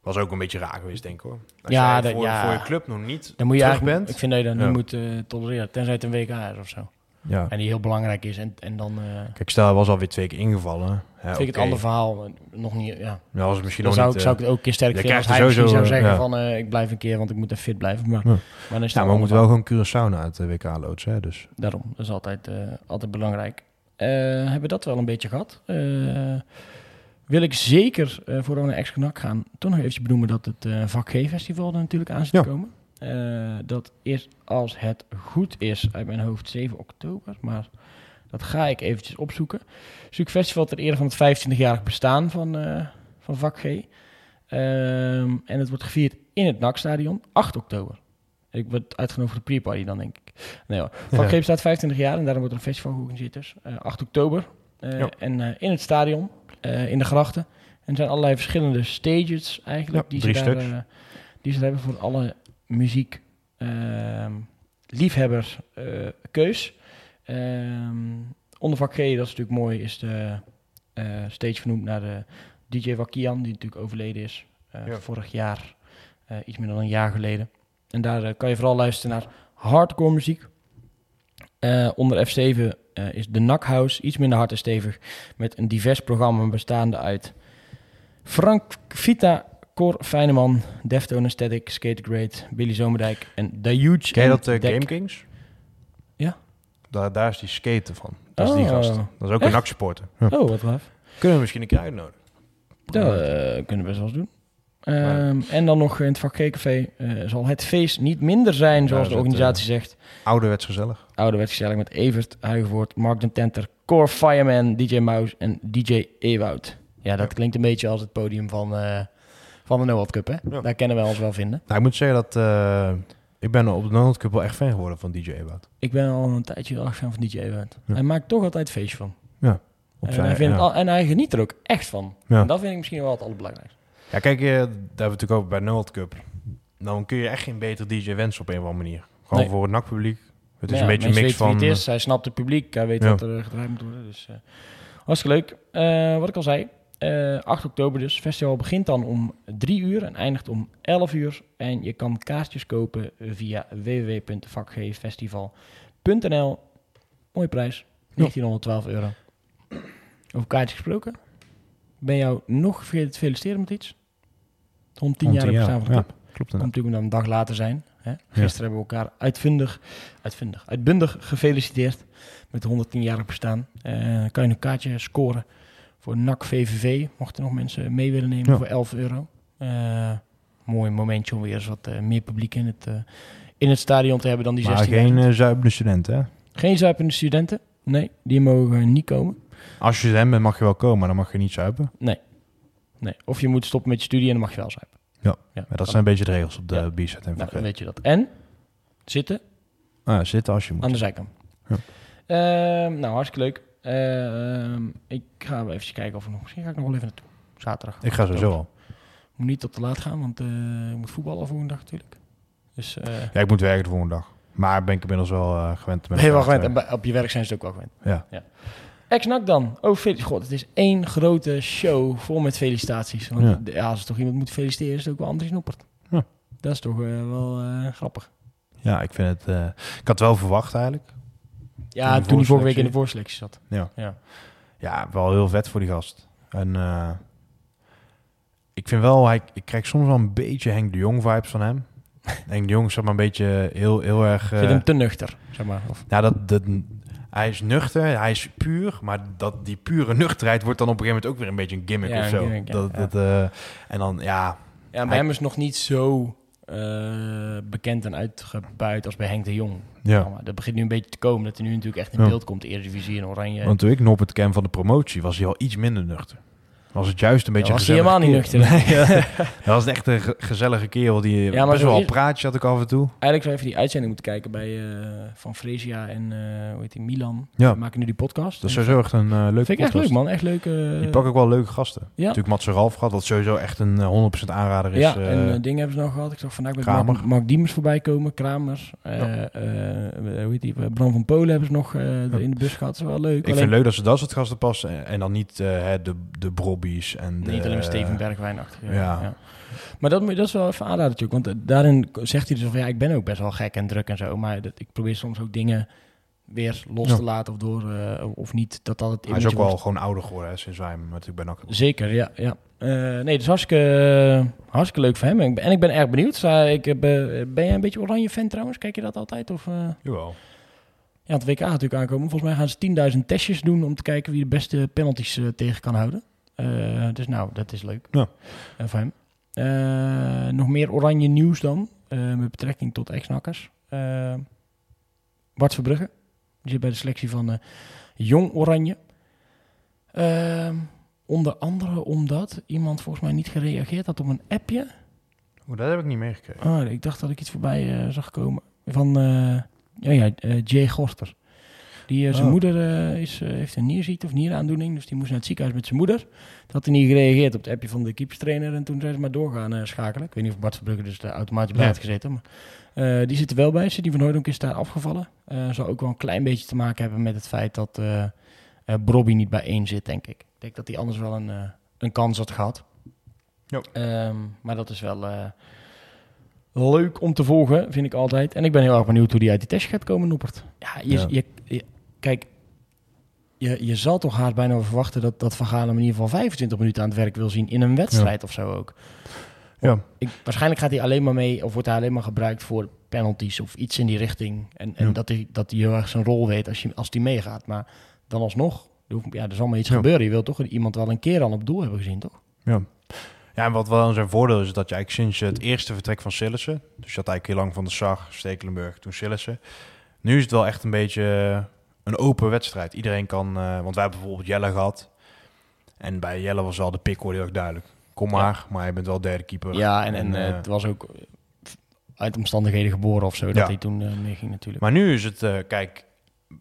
was ook een beetje raar geweest, denk ik hoor. Als Ja, jij dat- voor, ja. voor je club nog niet dan moet je terug eigenlijk, bent... ik vind dat je dat Ja. moet eh, tolereren, tenzij het een WK is of zo. Ja. En die heel belangrijk is en, en dan eh, Kijk, stel hij was alweer twee keer ingevallen. Ja, vind ik het verhaal. eh, Nog niet, ja. Ja, was misschien Dan nog zou, niet... ik, eh, zou ik het ook een keer sterk vinden als hij er misschien zou zeggen ja. van eh, ik blijf een keer, want ik moet even fit blijven. Maar, Ja. maar dan is ja, maar we moeten wel gewoon Curaçao naar het eh, WK loodsen, hè, dus... Daarom, dat is altijd, eh, altijd belangrijk. Eh, hebben we dat wel een beetje gehad. Eh, wil ik zeker eh voor een extra knak gaan, toch nog eventjes benoemen dat het eh vak G-festival er natuurlijk aan zit te komen. Eh, dat is, als het goed is, uit mijn hoofd 7 oktober, maar dat ga ik eventjes opzoeken. Zoek festival ter ere van het 25-jarig bestaan van, eh, van vak G. Ehm, en het wordt gevierd in het NAC-stadion, 8 oktober. Ik word uitgenodigd voor de pre-party dan, denk ik. Nee hoor. Vak G bestaat 25 jaar en daarom wordt er een festival georganiseerd dus. Eh, 8 oktober. Ja. En in het stadion, in de grachten. En er zijn allerlei verschillende stages eigenlijk. Ja, die, drie ze daar, die ze hebben voor alle muziek ehm, liefhebbers eh, keus. Ehm, onder vak G, dat is natuurlijk mooi, is de eh, stage vernoemd naar de DJ Wakian, die natuurlijk overleden is. eh, Ja. Vorig jaar, iets meer dan een jaar geleden. En daar kan je vooral luisteren naar hardcore muziek. Onder F7 eh, is de NAC House, iets minder hard en stevig, met een divers programma bestaande uit Frank Vita, Cor Feyneman, Deftone Static, Skate Great, Billy Zomerdijk en The Huge. Ken je dat eh. Game Kings? Ja. Daar, daar is die skaten van. Dat is die Oh. gast. Dat is ook Echt? een NAC-supporter. Ja. Oh, wat gaaf. Kunnen we misschien een keer uitnodigen. Dat eh, kunnen we best wel eens doen. Ehm, En dan nog in het vak G-café eh, zal het feest niet minder zijn, zoals de het, organisatie zegt. Ouderwets gezellig. Ouderwets gezellig met Evert Huigevoort, Mark den Tenter, Core Fireman, DJ Mouse en DJ Ewoud. Ja, dat Ja. klinkt een beetje als het podium van, van de Noord Cup, hè? Ja. Daar kennen wij ons wel vinden. Nou, ik moet zeggen dat... eh, ik ben op de Noord Cup wel echt fan geworden van DJ Ewout. Ik ben al een tijdje heel erg fan van DJ Ewoud. Ja. Hij maakt toch altijd feestje van. Op En zijn- hij, vindt ja. het al, en hij geniet er ook echt van. Ja. En dat vind ik misschien wel het allerbelangrijkste. Ja, kijk, eh, daar hebben we het natuurlijk over bij Noord Cup. Dan kun je echt geen beter DJ wensen op een of andere manier. Gewoon Nee. voor het NAC-publiek. Het is Ja, een beetje een mix van... het is. Hij snapt het publiek. Hij weet Ja. wat er gedraaid moet worden. Dus, eh hartstikke leuk. Eh, wat ik al zei. Eh 8 oktober dus. Het festival begint dan om 3 uur en eindigt om 11 uur. En je kan kaartjes kopen via www.vakgfestival.nl. Mooie prijs. 1912 euro. Over kaartjes gesproken. Ben jou nog vergeten te feliciteren met iets? 110 jaar 110 bestaan van de ja, klopt. Komt inderdaad. natuurlijk dan een dag later zijn. Hè? Gisteren hebben we elkaar uitvundig, uitvundig, uitbundig gefeliciteerd met de 110-jarig bestaan. Eh, kan je een kaartje scoren voor NAC VVV, mochten nog mensen mee willen nemen Ja. voor 11 euro. Eh, mooi momentje om weer eens wat eh, meer publiek in het, eh, in het stadion te hebben dan die Maar 16 geen zuipende studenten, hè? geen zuipende studenten. Nee, die mogen niet komen. Als je student bent, mag je wel komen, maar dan mag je niet zuipen. Nee. Of je moet stoppen met je studie en dan mag je wel zuipen. Ja, ja Maar dat zijn een beetje de regels op de Ja. En Nou, dan weet je dat. En zitten Ah, zitten als je moet. Aan de zijkant. Ja. Nou, hartstikke leuk. Ehm, ik ga wel even kijken of er nog... Misschien ga ik nog wel even naartoe. Zaterdag. Ik ga sowieso al. Moet niet tot te laat gaan, want eh ik moet voetballen voor een dag natuurlijk. Dus eh Ja, ik moet werken de volgende dag. Maar ben ik inmiddels wel eh, gewend. Met ben je wel gewend. En op je werk zijn ze het ook wel gewend. werken. Ja. Ex-NAC dan. Oh, God, het is één grote show vol met felicitaties. Want Ja. ja. als er toch iemand moet feliciteren, is het ook wel Andries Noppert. Ja. Dat is toch eh, wel eh, grappig. ja, ik vind het... eh, ik had wel verwacht eigenlijk. Ja, toen hij vorige week in de voorselectie zat. Ja. Ja. Ja, wel heel vet voor die gast. En eh, ik vind wel, hij, ik krijg soms wel een beetje Henk de Jong vibes van hem. Henk de Jong is zeg maar een beetje heel, heel erg... Ik vind eh, hem te nuchter, zeg maar. Of, ja, dat, dat, hij is nuchter, hij is puur, maar dat, die pure nuchterheid wordt dan op een gegeven moment ook weer een beetje een gimmick Ja, of zo. gimmick, ja, dat, dat, eh, en dan, ja, Ja, bij Hij- hem is nog niet zo eh, bekend en uitgebuit als bij Henk de Jong. ja. Maar dat begint nu een beetje te komen, dat hij nu natuurlijk echt in Ja. beeld komt. Eredivisie en Oranje. Want toen ik Noppert ken van de promotie, was hij al iets minder nuchter. Was het juist een beetje was een hij helemaal niet nuchter. dat was echt een ge- gezellige kerel die Ja, maar best wel praatje had ik af en toe. Eigenlijk zou even die uitzending moeten kijken bij eh, Van Fresia en eh hoe heet die, Milan. Ja. Die maken nu die podcast. Dat is sowieso echt een uh, leuke Vind ik echt leuk, man. Echt leuk. eh, Die pakken ook wel leuke gasten. Ja. Natuurlijk Mats Ralf gehad, wat sowieso echt een eh, 100% aanrader is. ja, eh, en eh, dingen hebben ze nog gehad. Ik zag vandaag met. Mark, Mark Diemers voorbij komen. Kramers. eh, Ja. eh, hoe heet die? Bram van Polen hebben ze nog eh, in de bus gehad. Dat is wel leuk. ik Alleen- vind het leuk dat ze dat soort gasten passen. En, en dan niet eh, de, de En de, Niet alleen Steven Bergwijn-achtig. Ja. ja. ja. Maar dat, moet je- dat is wel even aanraden natuurlijk. Want eh, daarin zegt hij dus van ja, ik ben ook best wel gek en druk en zo. Maar dat, ik probeer soms ook dingen weer los Ja. te laten of door eh, of niet. Dat dat het Hij is ook wel gewoon ouder geworden hè, sinds wij hem natuurlijk bij NAC Zeker, ja. ja. Eh, nee, dus hartstikke, hartstikke leuk voor hem. En ik ben, en ik ben erg benieuwd. Ik, heb, eh, ben jij een beetje oranje fan trouwens? Kijk je dat altijd? Of, eh? Jawel. Ja, het WK gaat natuurlijk aankomen. Volgens mij gaan ze 10.000 testjes doen om te kijken wie de beste penalties eh, tegen kan houden. Eh, dus nou, dat is leuk. Ja. Eh, voor hem. Eh, nog meer oranje nieuws dan, eh, met betrekking tot ex-nakkers. Eh, Bart Verbrugge, die zit bij de selectie van eh, Jong Oranje. Onder andere omdat iemand volgens mij niet gereageerd had op een appje Oeh, dat heb ik niet meegekregen. Oh, ik dacht dat ik iets voorbij eh, zag komen. Van eh, ja, ja, eh, Jay Gorter. Die, eh, zijn Oh. moeder eh, is, eh, heeft een nierziekte of nieraandoening. Dus die moest naar het ziekenhuis met zijn moeder. Toen had hij niet gereageerd op het appje van de keeperstrainer. En toen zijn ze maar doorgaan eh, schakelen. Ik weet niet of Bart Verbrugge dus de automatisch bij Ja. had gezeten. Maar, eh, die zit er wel bij. Sidney van Hooydonk is daar afgevallen. Eh zou ook wel een klein beetje te maken hebben met het feit dat eh eh, Brobby niet bij één zit, denk ik. Ik denk dat hij anders wel een, een kans had gehad. Ja. Ehm, maar dat is wel eh, leuk om te volgen, vind ik altijd. En ik ben heel erg benieuwd hoe die uit die test gaat komen, Noepert. Ja, je, Ja. Je- kijk, je, je zal toch haast bijna verwachten dat, dat Van Gaal hem in ieder geval 25 minuten aan het werk wil zien in een wedstrijd of zo ook. Ja. Ik, waarschijnlijk gaat hij alleen maar mee, of wordt hij alleen maar gebruikt voor penalties of iets in die richting. En, en Ja. dat, hij, dat hij heel erg zijn rol weet als hij als die meegaat. Maar dan alsnog, er hoeft- ja, er zal maar iets Ja. gebeuren. Je wilt toch iemand wel een keer al op doel hebben gezien, toch? Ja. ja, en wat wel zijn voordeel is, dat je eigenlijk sinds het eerste vertrek van Sillissen... dus je had eigenlijk heel lang van de Sar, Stekelenburg, toen Sillissen... nu is het wel echt een beetje eh, een open wedstrijd. Iedereen kan... eh, want wij hebben bijvoorbeeld Jelle gehad. En bij Jelle was al de pick heel erg duidelijk. Kom maar, maar je bent wel derde keeper. Ja, en, en, eh, eh, het was ook uit omstandigheden geboren of zo, dat hij toen eh meeging natuurlijk. Maar nu is het, eh, kijk,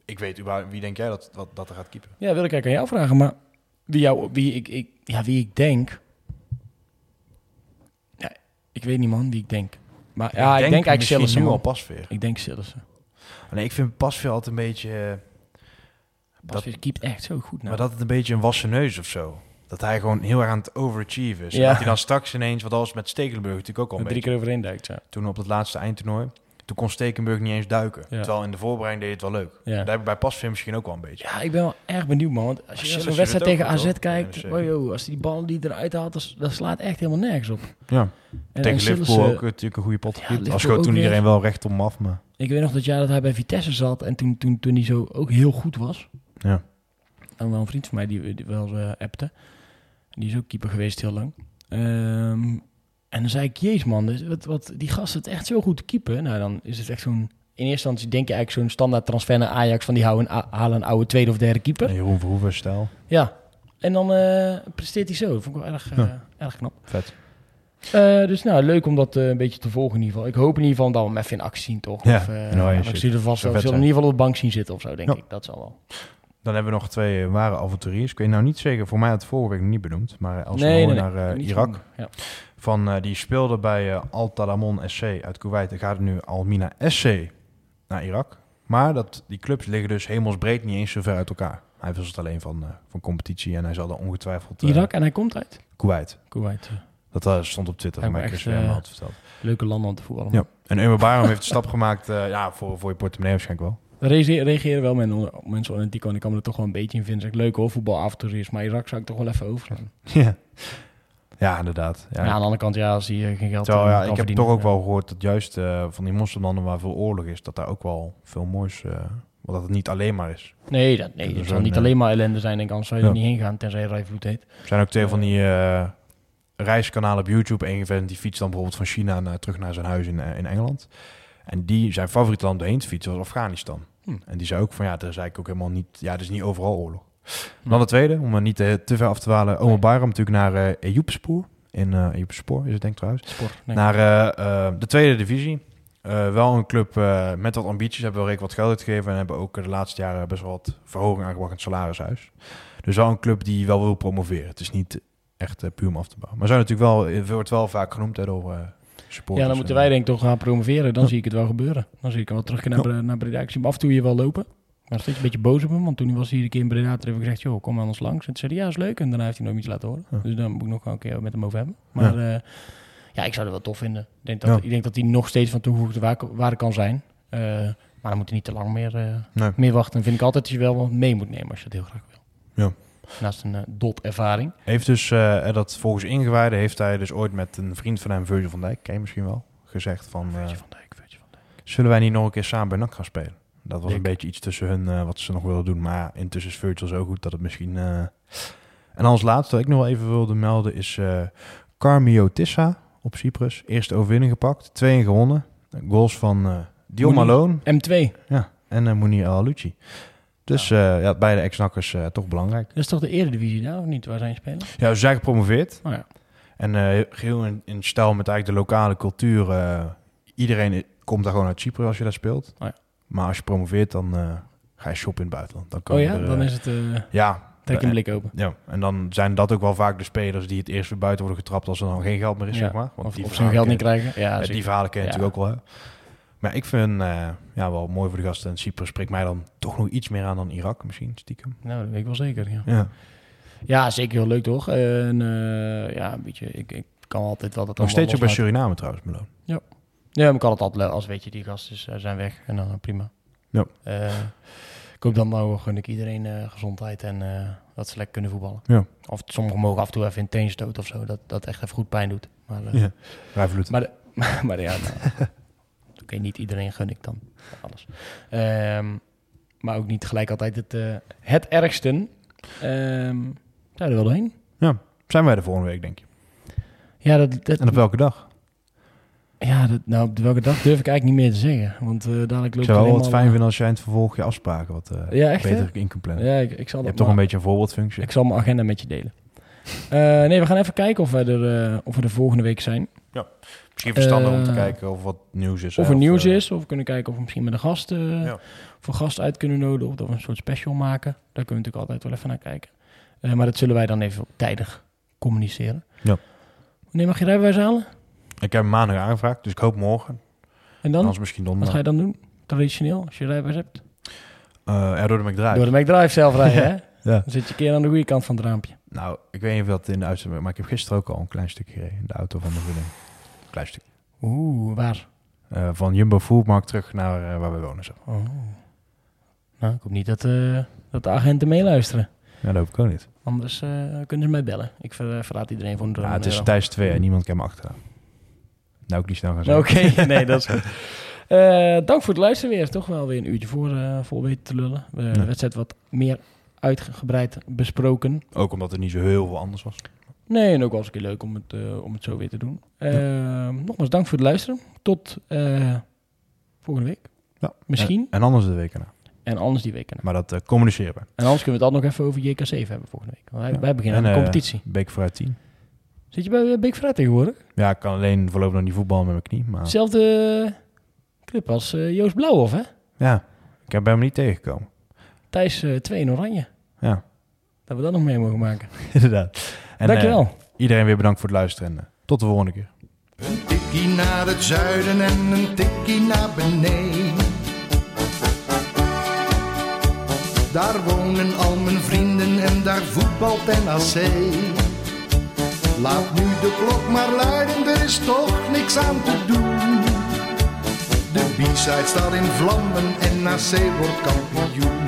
ik weet überhaupt, wie denk jij dat, dat, dat er gaat keeper? Ja, wil ik eigenlijk aan jou vragen, maar wie, jou, wie, ik, ik, ja, wie ik denk... Ja, ik weet niet man, wie ik denk. Maar ja, ik denk, eigenlijk misschien Sillissen, nu al. Pasveer. Ik denk Sillissen. Nee, ik vind Pasveer altijd een beetje... eh, keept echt zo goed nou. Maar dat het een beetje een wassen neus of zo. Dat hij gewoon heel erg aan het overachieven is. En Ja. Dat hij dan straks ineens, wat als met Stekelenburg natuurlijk ook al een drie beetje. keer overheen duikt, ja. Toen op het laatste eindtoernooi. Toen kon Stekelenburg niet eens duiken. Ja. Terwijl in de voorbereiding deed het wel leuk. Ja. Dat heb ik bij Pasveer misschien ook wel een beetje. Ja, ik ben wel erg benieuwd, man. Want als je zo'n wedstrijd tegen AZ kijkt, bij oh, joh, als die bal die eruit haalt, dat, dat slaat echt helemaal nergens op. Ja. En, Tegen en Liverpool ook natuurlijk een goede pot. Ja, Als schoot toen iedereen wel recht om af. Maar Ik weet nog dat jaar dat hij bij Vitesse zat en toen, toen, toen hij zo ook heel goed was. Ja. En wel een vriend van mij die, die wel appte. Die is ook keeper geweest heel lang. Ehm, en dan zei ik, jezus man, dus wat, wat, die gast het echt zo goed te keeper. Nou, dan is het echt zo'n... In eerste instantie denk je eigenlijk zo'n standaard transfer naar Ajax... van die houden, halen een oude tweede of derde keeper. En Jeroen Verhoeven stijl. Ja. En dan eh, presteert hij zo. Dat vond ik wel erg, eh, Ja. erg knap. Vet. Dus nou, leuk om dat een beetje te volgen in ieder geval. Ik hoop in ieder geval dat we hem even in actie zien, toch? Ja, Of, eh, en Oranje ik zie er vast wel. zullen in ieder geval op de bank zien zitten of zo, denk Ja. ik. Dat zal wel. Dan hebben we nog twee eh, ware avonturiers. Ik weet nou niet zeker, voor mij had het vorige week nog niet benoemd. Maar als we nee, naar eh, Irak. Ja. Van, eh, die speelde bij Al Talamon SC uit Kuwait. En gaat nu Almina SC naar Irak. Maar dat, die clubs liggen dus hemelsbreed niet eens zo ver uit elkaar. Hij was het alleen van, van competitie en hij zal er ongetwijfeld... Irak en hij komt uit Kuwait. Kuwait. Dat stond op Twitter, maar had verteld. Leuke landen om te voetballen. Ja. En Umar Barum heeft de stap gemaakt, ja, voor, voor je portemonnee waarschijnlijk wel. Er reageren wel men- mensen on Tico en ik kan me er toch wel een beetje in vinden. Zeg leuk hoor, voetbalavonturiers. Maar Irak zou ik toch wel even overslaan. Ja, ja inderdaad. Ja. Ja. aan de andere kant, ja, als hij eh, geen geld Terwijl, eh, ja, ik heb toch ook wel gehoord dat juist eh, van die moslimlanden waar veel oorlog is, dat daar ook wel veel moois, wat dat het niet alleen maar is. Nee, dat, nee Dat het is zal niet alleen maar ellende zijn. Denk ik, anders zou je Ja. er niet heen gaan, tenzij je Rijvloed heet. Er zijn ook twee van die reiskanalen op YouTube. Eén vent die fietst dan bijvoorbeeld van China naar, terug naar zijn huis in, in Engeland. En die, zijn favoriete land heen te fietsen was Afghanistan. Hm. En die zei ook van ja, er is eigenlijk ook helemaal niet, ja, er is niet overal oorlog. Dan de tweede, om er niet te, te ver af te dwalen. Omar Bayram natuurlijk naar uh, Ejoepspoor. In uh, Ejoepspoor is het denk ik trouwens. Nee. Naar eh, eh, de tweede divisie. Eh, wel een club eh, met wat ambities. Hebben wel redelijk wat geld uitgegeven. En hebben ook de laatste jaren best wel wat verhoging aangebracht in het salarishuis. Dus wel een club die wel wil promoveren. Het is niet echt eh, puur om af te bouwen. Maar zou natuurlijk wel, het wordt wel vaak genoemd hè, door eh supporters. ja, dan moeten wij denk ik toch gaan promoveren. Dan Ja. zie ik het wel gebeuren. Dan zie ik hem wel terug naar, naar Breda. Ik zie hem af en toe hier wel lopen. Maar steeds een beetje boos op hem. Want toen hij was hier een keer in Breda, toen heb ik gezegd, joh, kom maar ons langs. En toen zei hij, ja, is leuk. En daarna heeft hij nooit iets laten horen. Ja. Dus dan moet ik nog een keer met hem over hebben. Maar ja, ja ik zou het wel tof vinden. Ik denk dat, Ja. ik denk dat hij nog steeds van toegevoegde wa- waarde kan zijn. Eh, maar dan moet hij niet te lang meer, eh, Nee. meer wachten. Dan vind ik altijd dat je wel wat mee moet nemen als je dat heel graag wil. Ja. Naast een eh, dot ervaring. Heeft dus, eh, dat volgens ingewijden, heeft hij dus ooit met een vriend van hem, Virgil van Dijk, ken je misschien wel, gezegd van... eh, Virgil van Dijk, Virgil van Dijk. zullen wij niet nog een keer samen bij NAC gaan spelen? Dat was Dik. een beetje iets tussen hun, wat ze nog wilden doen. Maar intussen is Virgil zo goed dat het misschien... En als laatste, wat ik nog wel even wilde melden, is Carmio Tissa op Cyprus. Eerste overwinning gepakt, 2 gewonnen. Goals van eh Dion. Malone M2. ja, en uh, Mounir El Lucci. Dus eh, ja, beide ex-nakkers eh, toch belangrijk. Dat is toch de eredivisie daar, of niet? Waar zijn spelen? Ja, ze zijn gepromoveerd. Oh ja. En eh, geheel in, in stijl met eigenlijk de lokale cultuur. iedereen komt daar gewoon uit Cyprus als je daar speelt. Oh ja. Maar als je promoveert, dan ga je shoppen in het buitenland. Dan Oh ja, er, dan is het... Ja, trek je blik open. ja, en dan zijn dat ook wel vaak de spelers die het eerst weer buiten worden getrapt als er dan geen geld meer is, Ja, zeg maar. Want Of, die of ze hun geld niet krijgen. Ja, ja, die verhalen ken je Ja. natuurlijk ook wel. hè. Maar ik vind eh, ja, wel mooi voor de gasten. En Cyprus spreekt mij dan toch nog iets meer aan dan Irak misschien, stiekem. Nou, dat weet ik wel zeker, ja. Ja. Ja, zeker heel leuk, toch? En eh, ja, een beetje... Ik, ik kan altijd wel dat Nog steeds ook bij. Suriname trouwens, Meloon. Ja, maar ik kan het altijd als weet je, die gasten eh, zijn weg en dan prima. Ja. Eh, ik hoop dan nou gun ik iedereen gezondheid en eh, dat ze lekker kunnen voetballen. Ja. Of sommigen mogen af en toe even in teenstoot of zo, dat dat echt even goed pijn doet. Maar, Ja. Maar, maar ja, nou, oké, niet iedereen gun ik dan alles. Ehm, maar ook niet gelijk altijd het, eh, het ergste. Ehm zou er wel doorheen. Zijn wij de volgende week, denk je? Ja, dat, dat, En op welke dag? ja dat, nou, op welke dag durf ik eigenlijk niet meer te zeggen. Want eh dadelijk Ik loopt zou wel wat fijn vinden als jij in het vervolg je afspraken wat eh, Ja, echt, hè? beter in kunt plannen. Ja, ik, ik zal je dat hebt toch een beetje een voorbeeldfunctie. Ik zal mijn agenda met je delen. Eh, nee, we gaan even kijken of we er, eh, of we er volgende week zijn. Misschien verstandig om te Eh, kijken of wat nieuws is. Of er nieuws is, of we kunnen kijken of we misschien met een gast, Ja. een gast uit kunnen nodigen. Of dat we een soort special maken. Daar kunnen we natuurlijk altijd wel even naar kijken. Maar dat zullen wij dan even tijdig communiceren. Ja. Wanneer mag je rijbewijs halen? Ik heb hem maandag aangevraagd, dus ik hoop morgen. En dan? Anders misschien Wat donderdag. ga je dan doen? Traditioneel, als je rijbewijs hebt? Ja, door de McDrive. Door de McDrive zelf rijden, hè? Ja. Dan zit je een keer aan de goede kant van het raampje. Nou, ik weet niet of dat in de uitzending... Maar ik heb gisteren ook al een klein stukje gereden. In de auto van de vriendin. Klein stukje. Oeh, waar? Eh, van Jumbo Foodmarkt terug naar eh, waar we wonen. Zo. Oh. Nou, ik hoop niet dat, eh, dat de agenten meeluisteren. Ja, dat hoop ik ook niet. Anders kunnen ze mij bellen. Ik ver, verraad iedereen voor een Ja, het is. Thijs 2 en niemand kan me achteraan. Nou, ook niet snel gaan Oké, zeggen. nee, dat is goed. Dank voor het luisteren weer. Toch wel weer een uurtje voor, vol weten te lullen. Ja. de wedstrijd wat meer uitgebreid besproken. Ook omdat er niet zo heel veel anders was. Nee, en ook wel eens een keer leuk om het, eh, om het zo weer te doen. Eh, Nogmaals, dank voor het luisteren. Tot eh, volgende week. Ja. Misschien. En, en anders de week erna. En anders die week erna. Maar dat eh, communiceren we. En anders kunnen we het al nog even over JK7 hebben volgende week. Wij, Ja. wij beginnen aan En, de eh, competitie. Beek vooruit 10. Zit je bij uh, Big Fred tegenwoordig? Ja, ik kan alleen voorlopig nog niet voetballen met mijn knie. Maar Hetzelfde club als eh, Joost Blauwhof, hè? ja, ik heb bij hem niet tegengekomen. Thijs eh 2 in oranje. Ja, Dat we dat nog mee mogen maken. inderdaad. En, Dankjewel. eh, iedereen weer bedankt voor het luisteren. En eh, tot de volgende keer. Een tikkie naar het zuiden en een tikkie naar beneden. Daar wonen al mijn vrienden en daar voetbalt NAC. Laat nu de klok maar luiden, er is toch niks aan te doen. De B-side staat in vlammen en NAC wordt kampioen.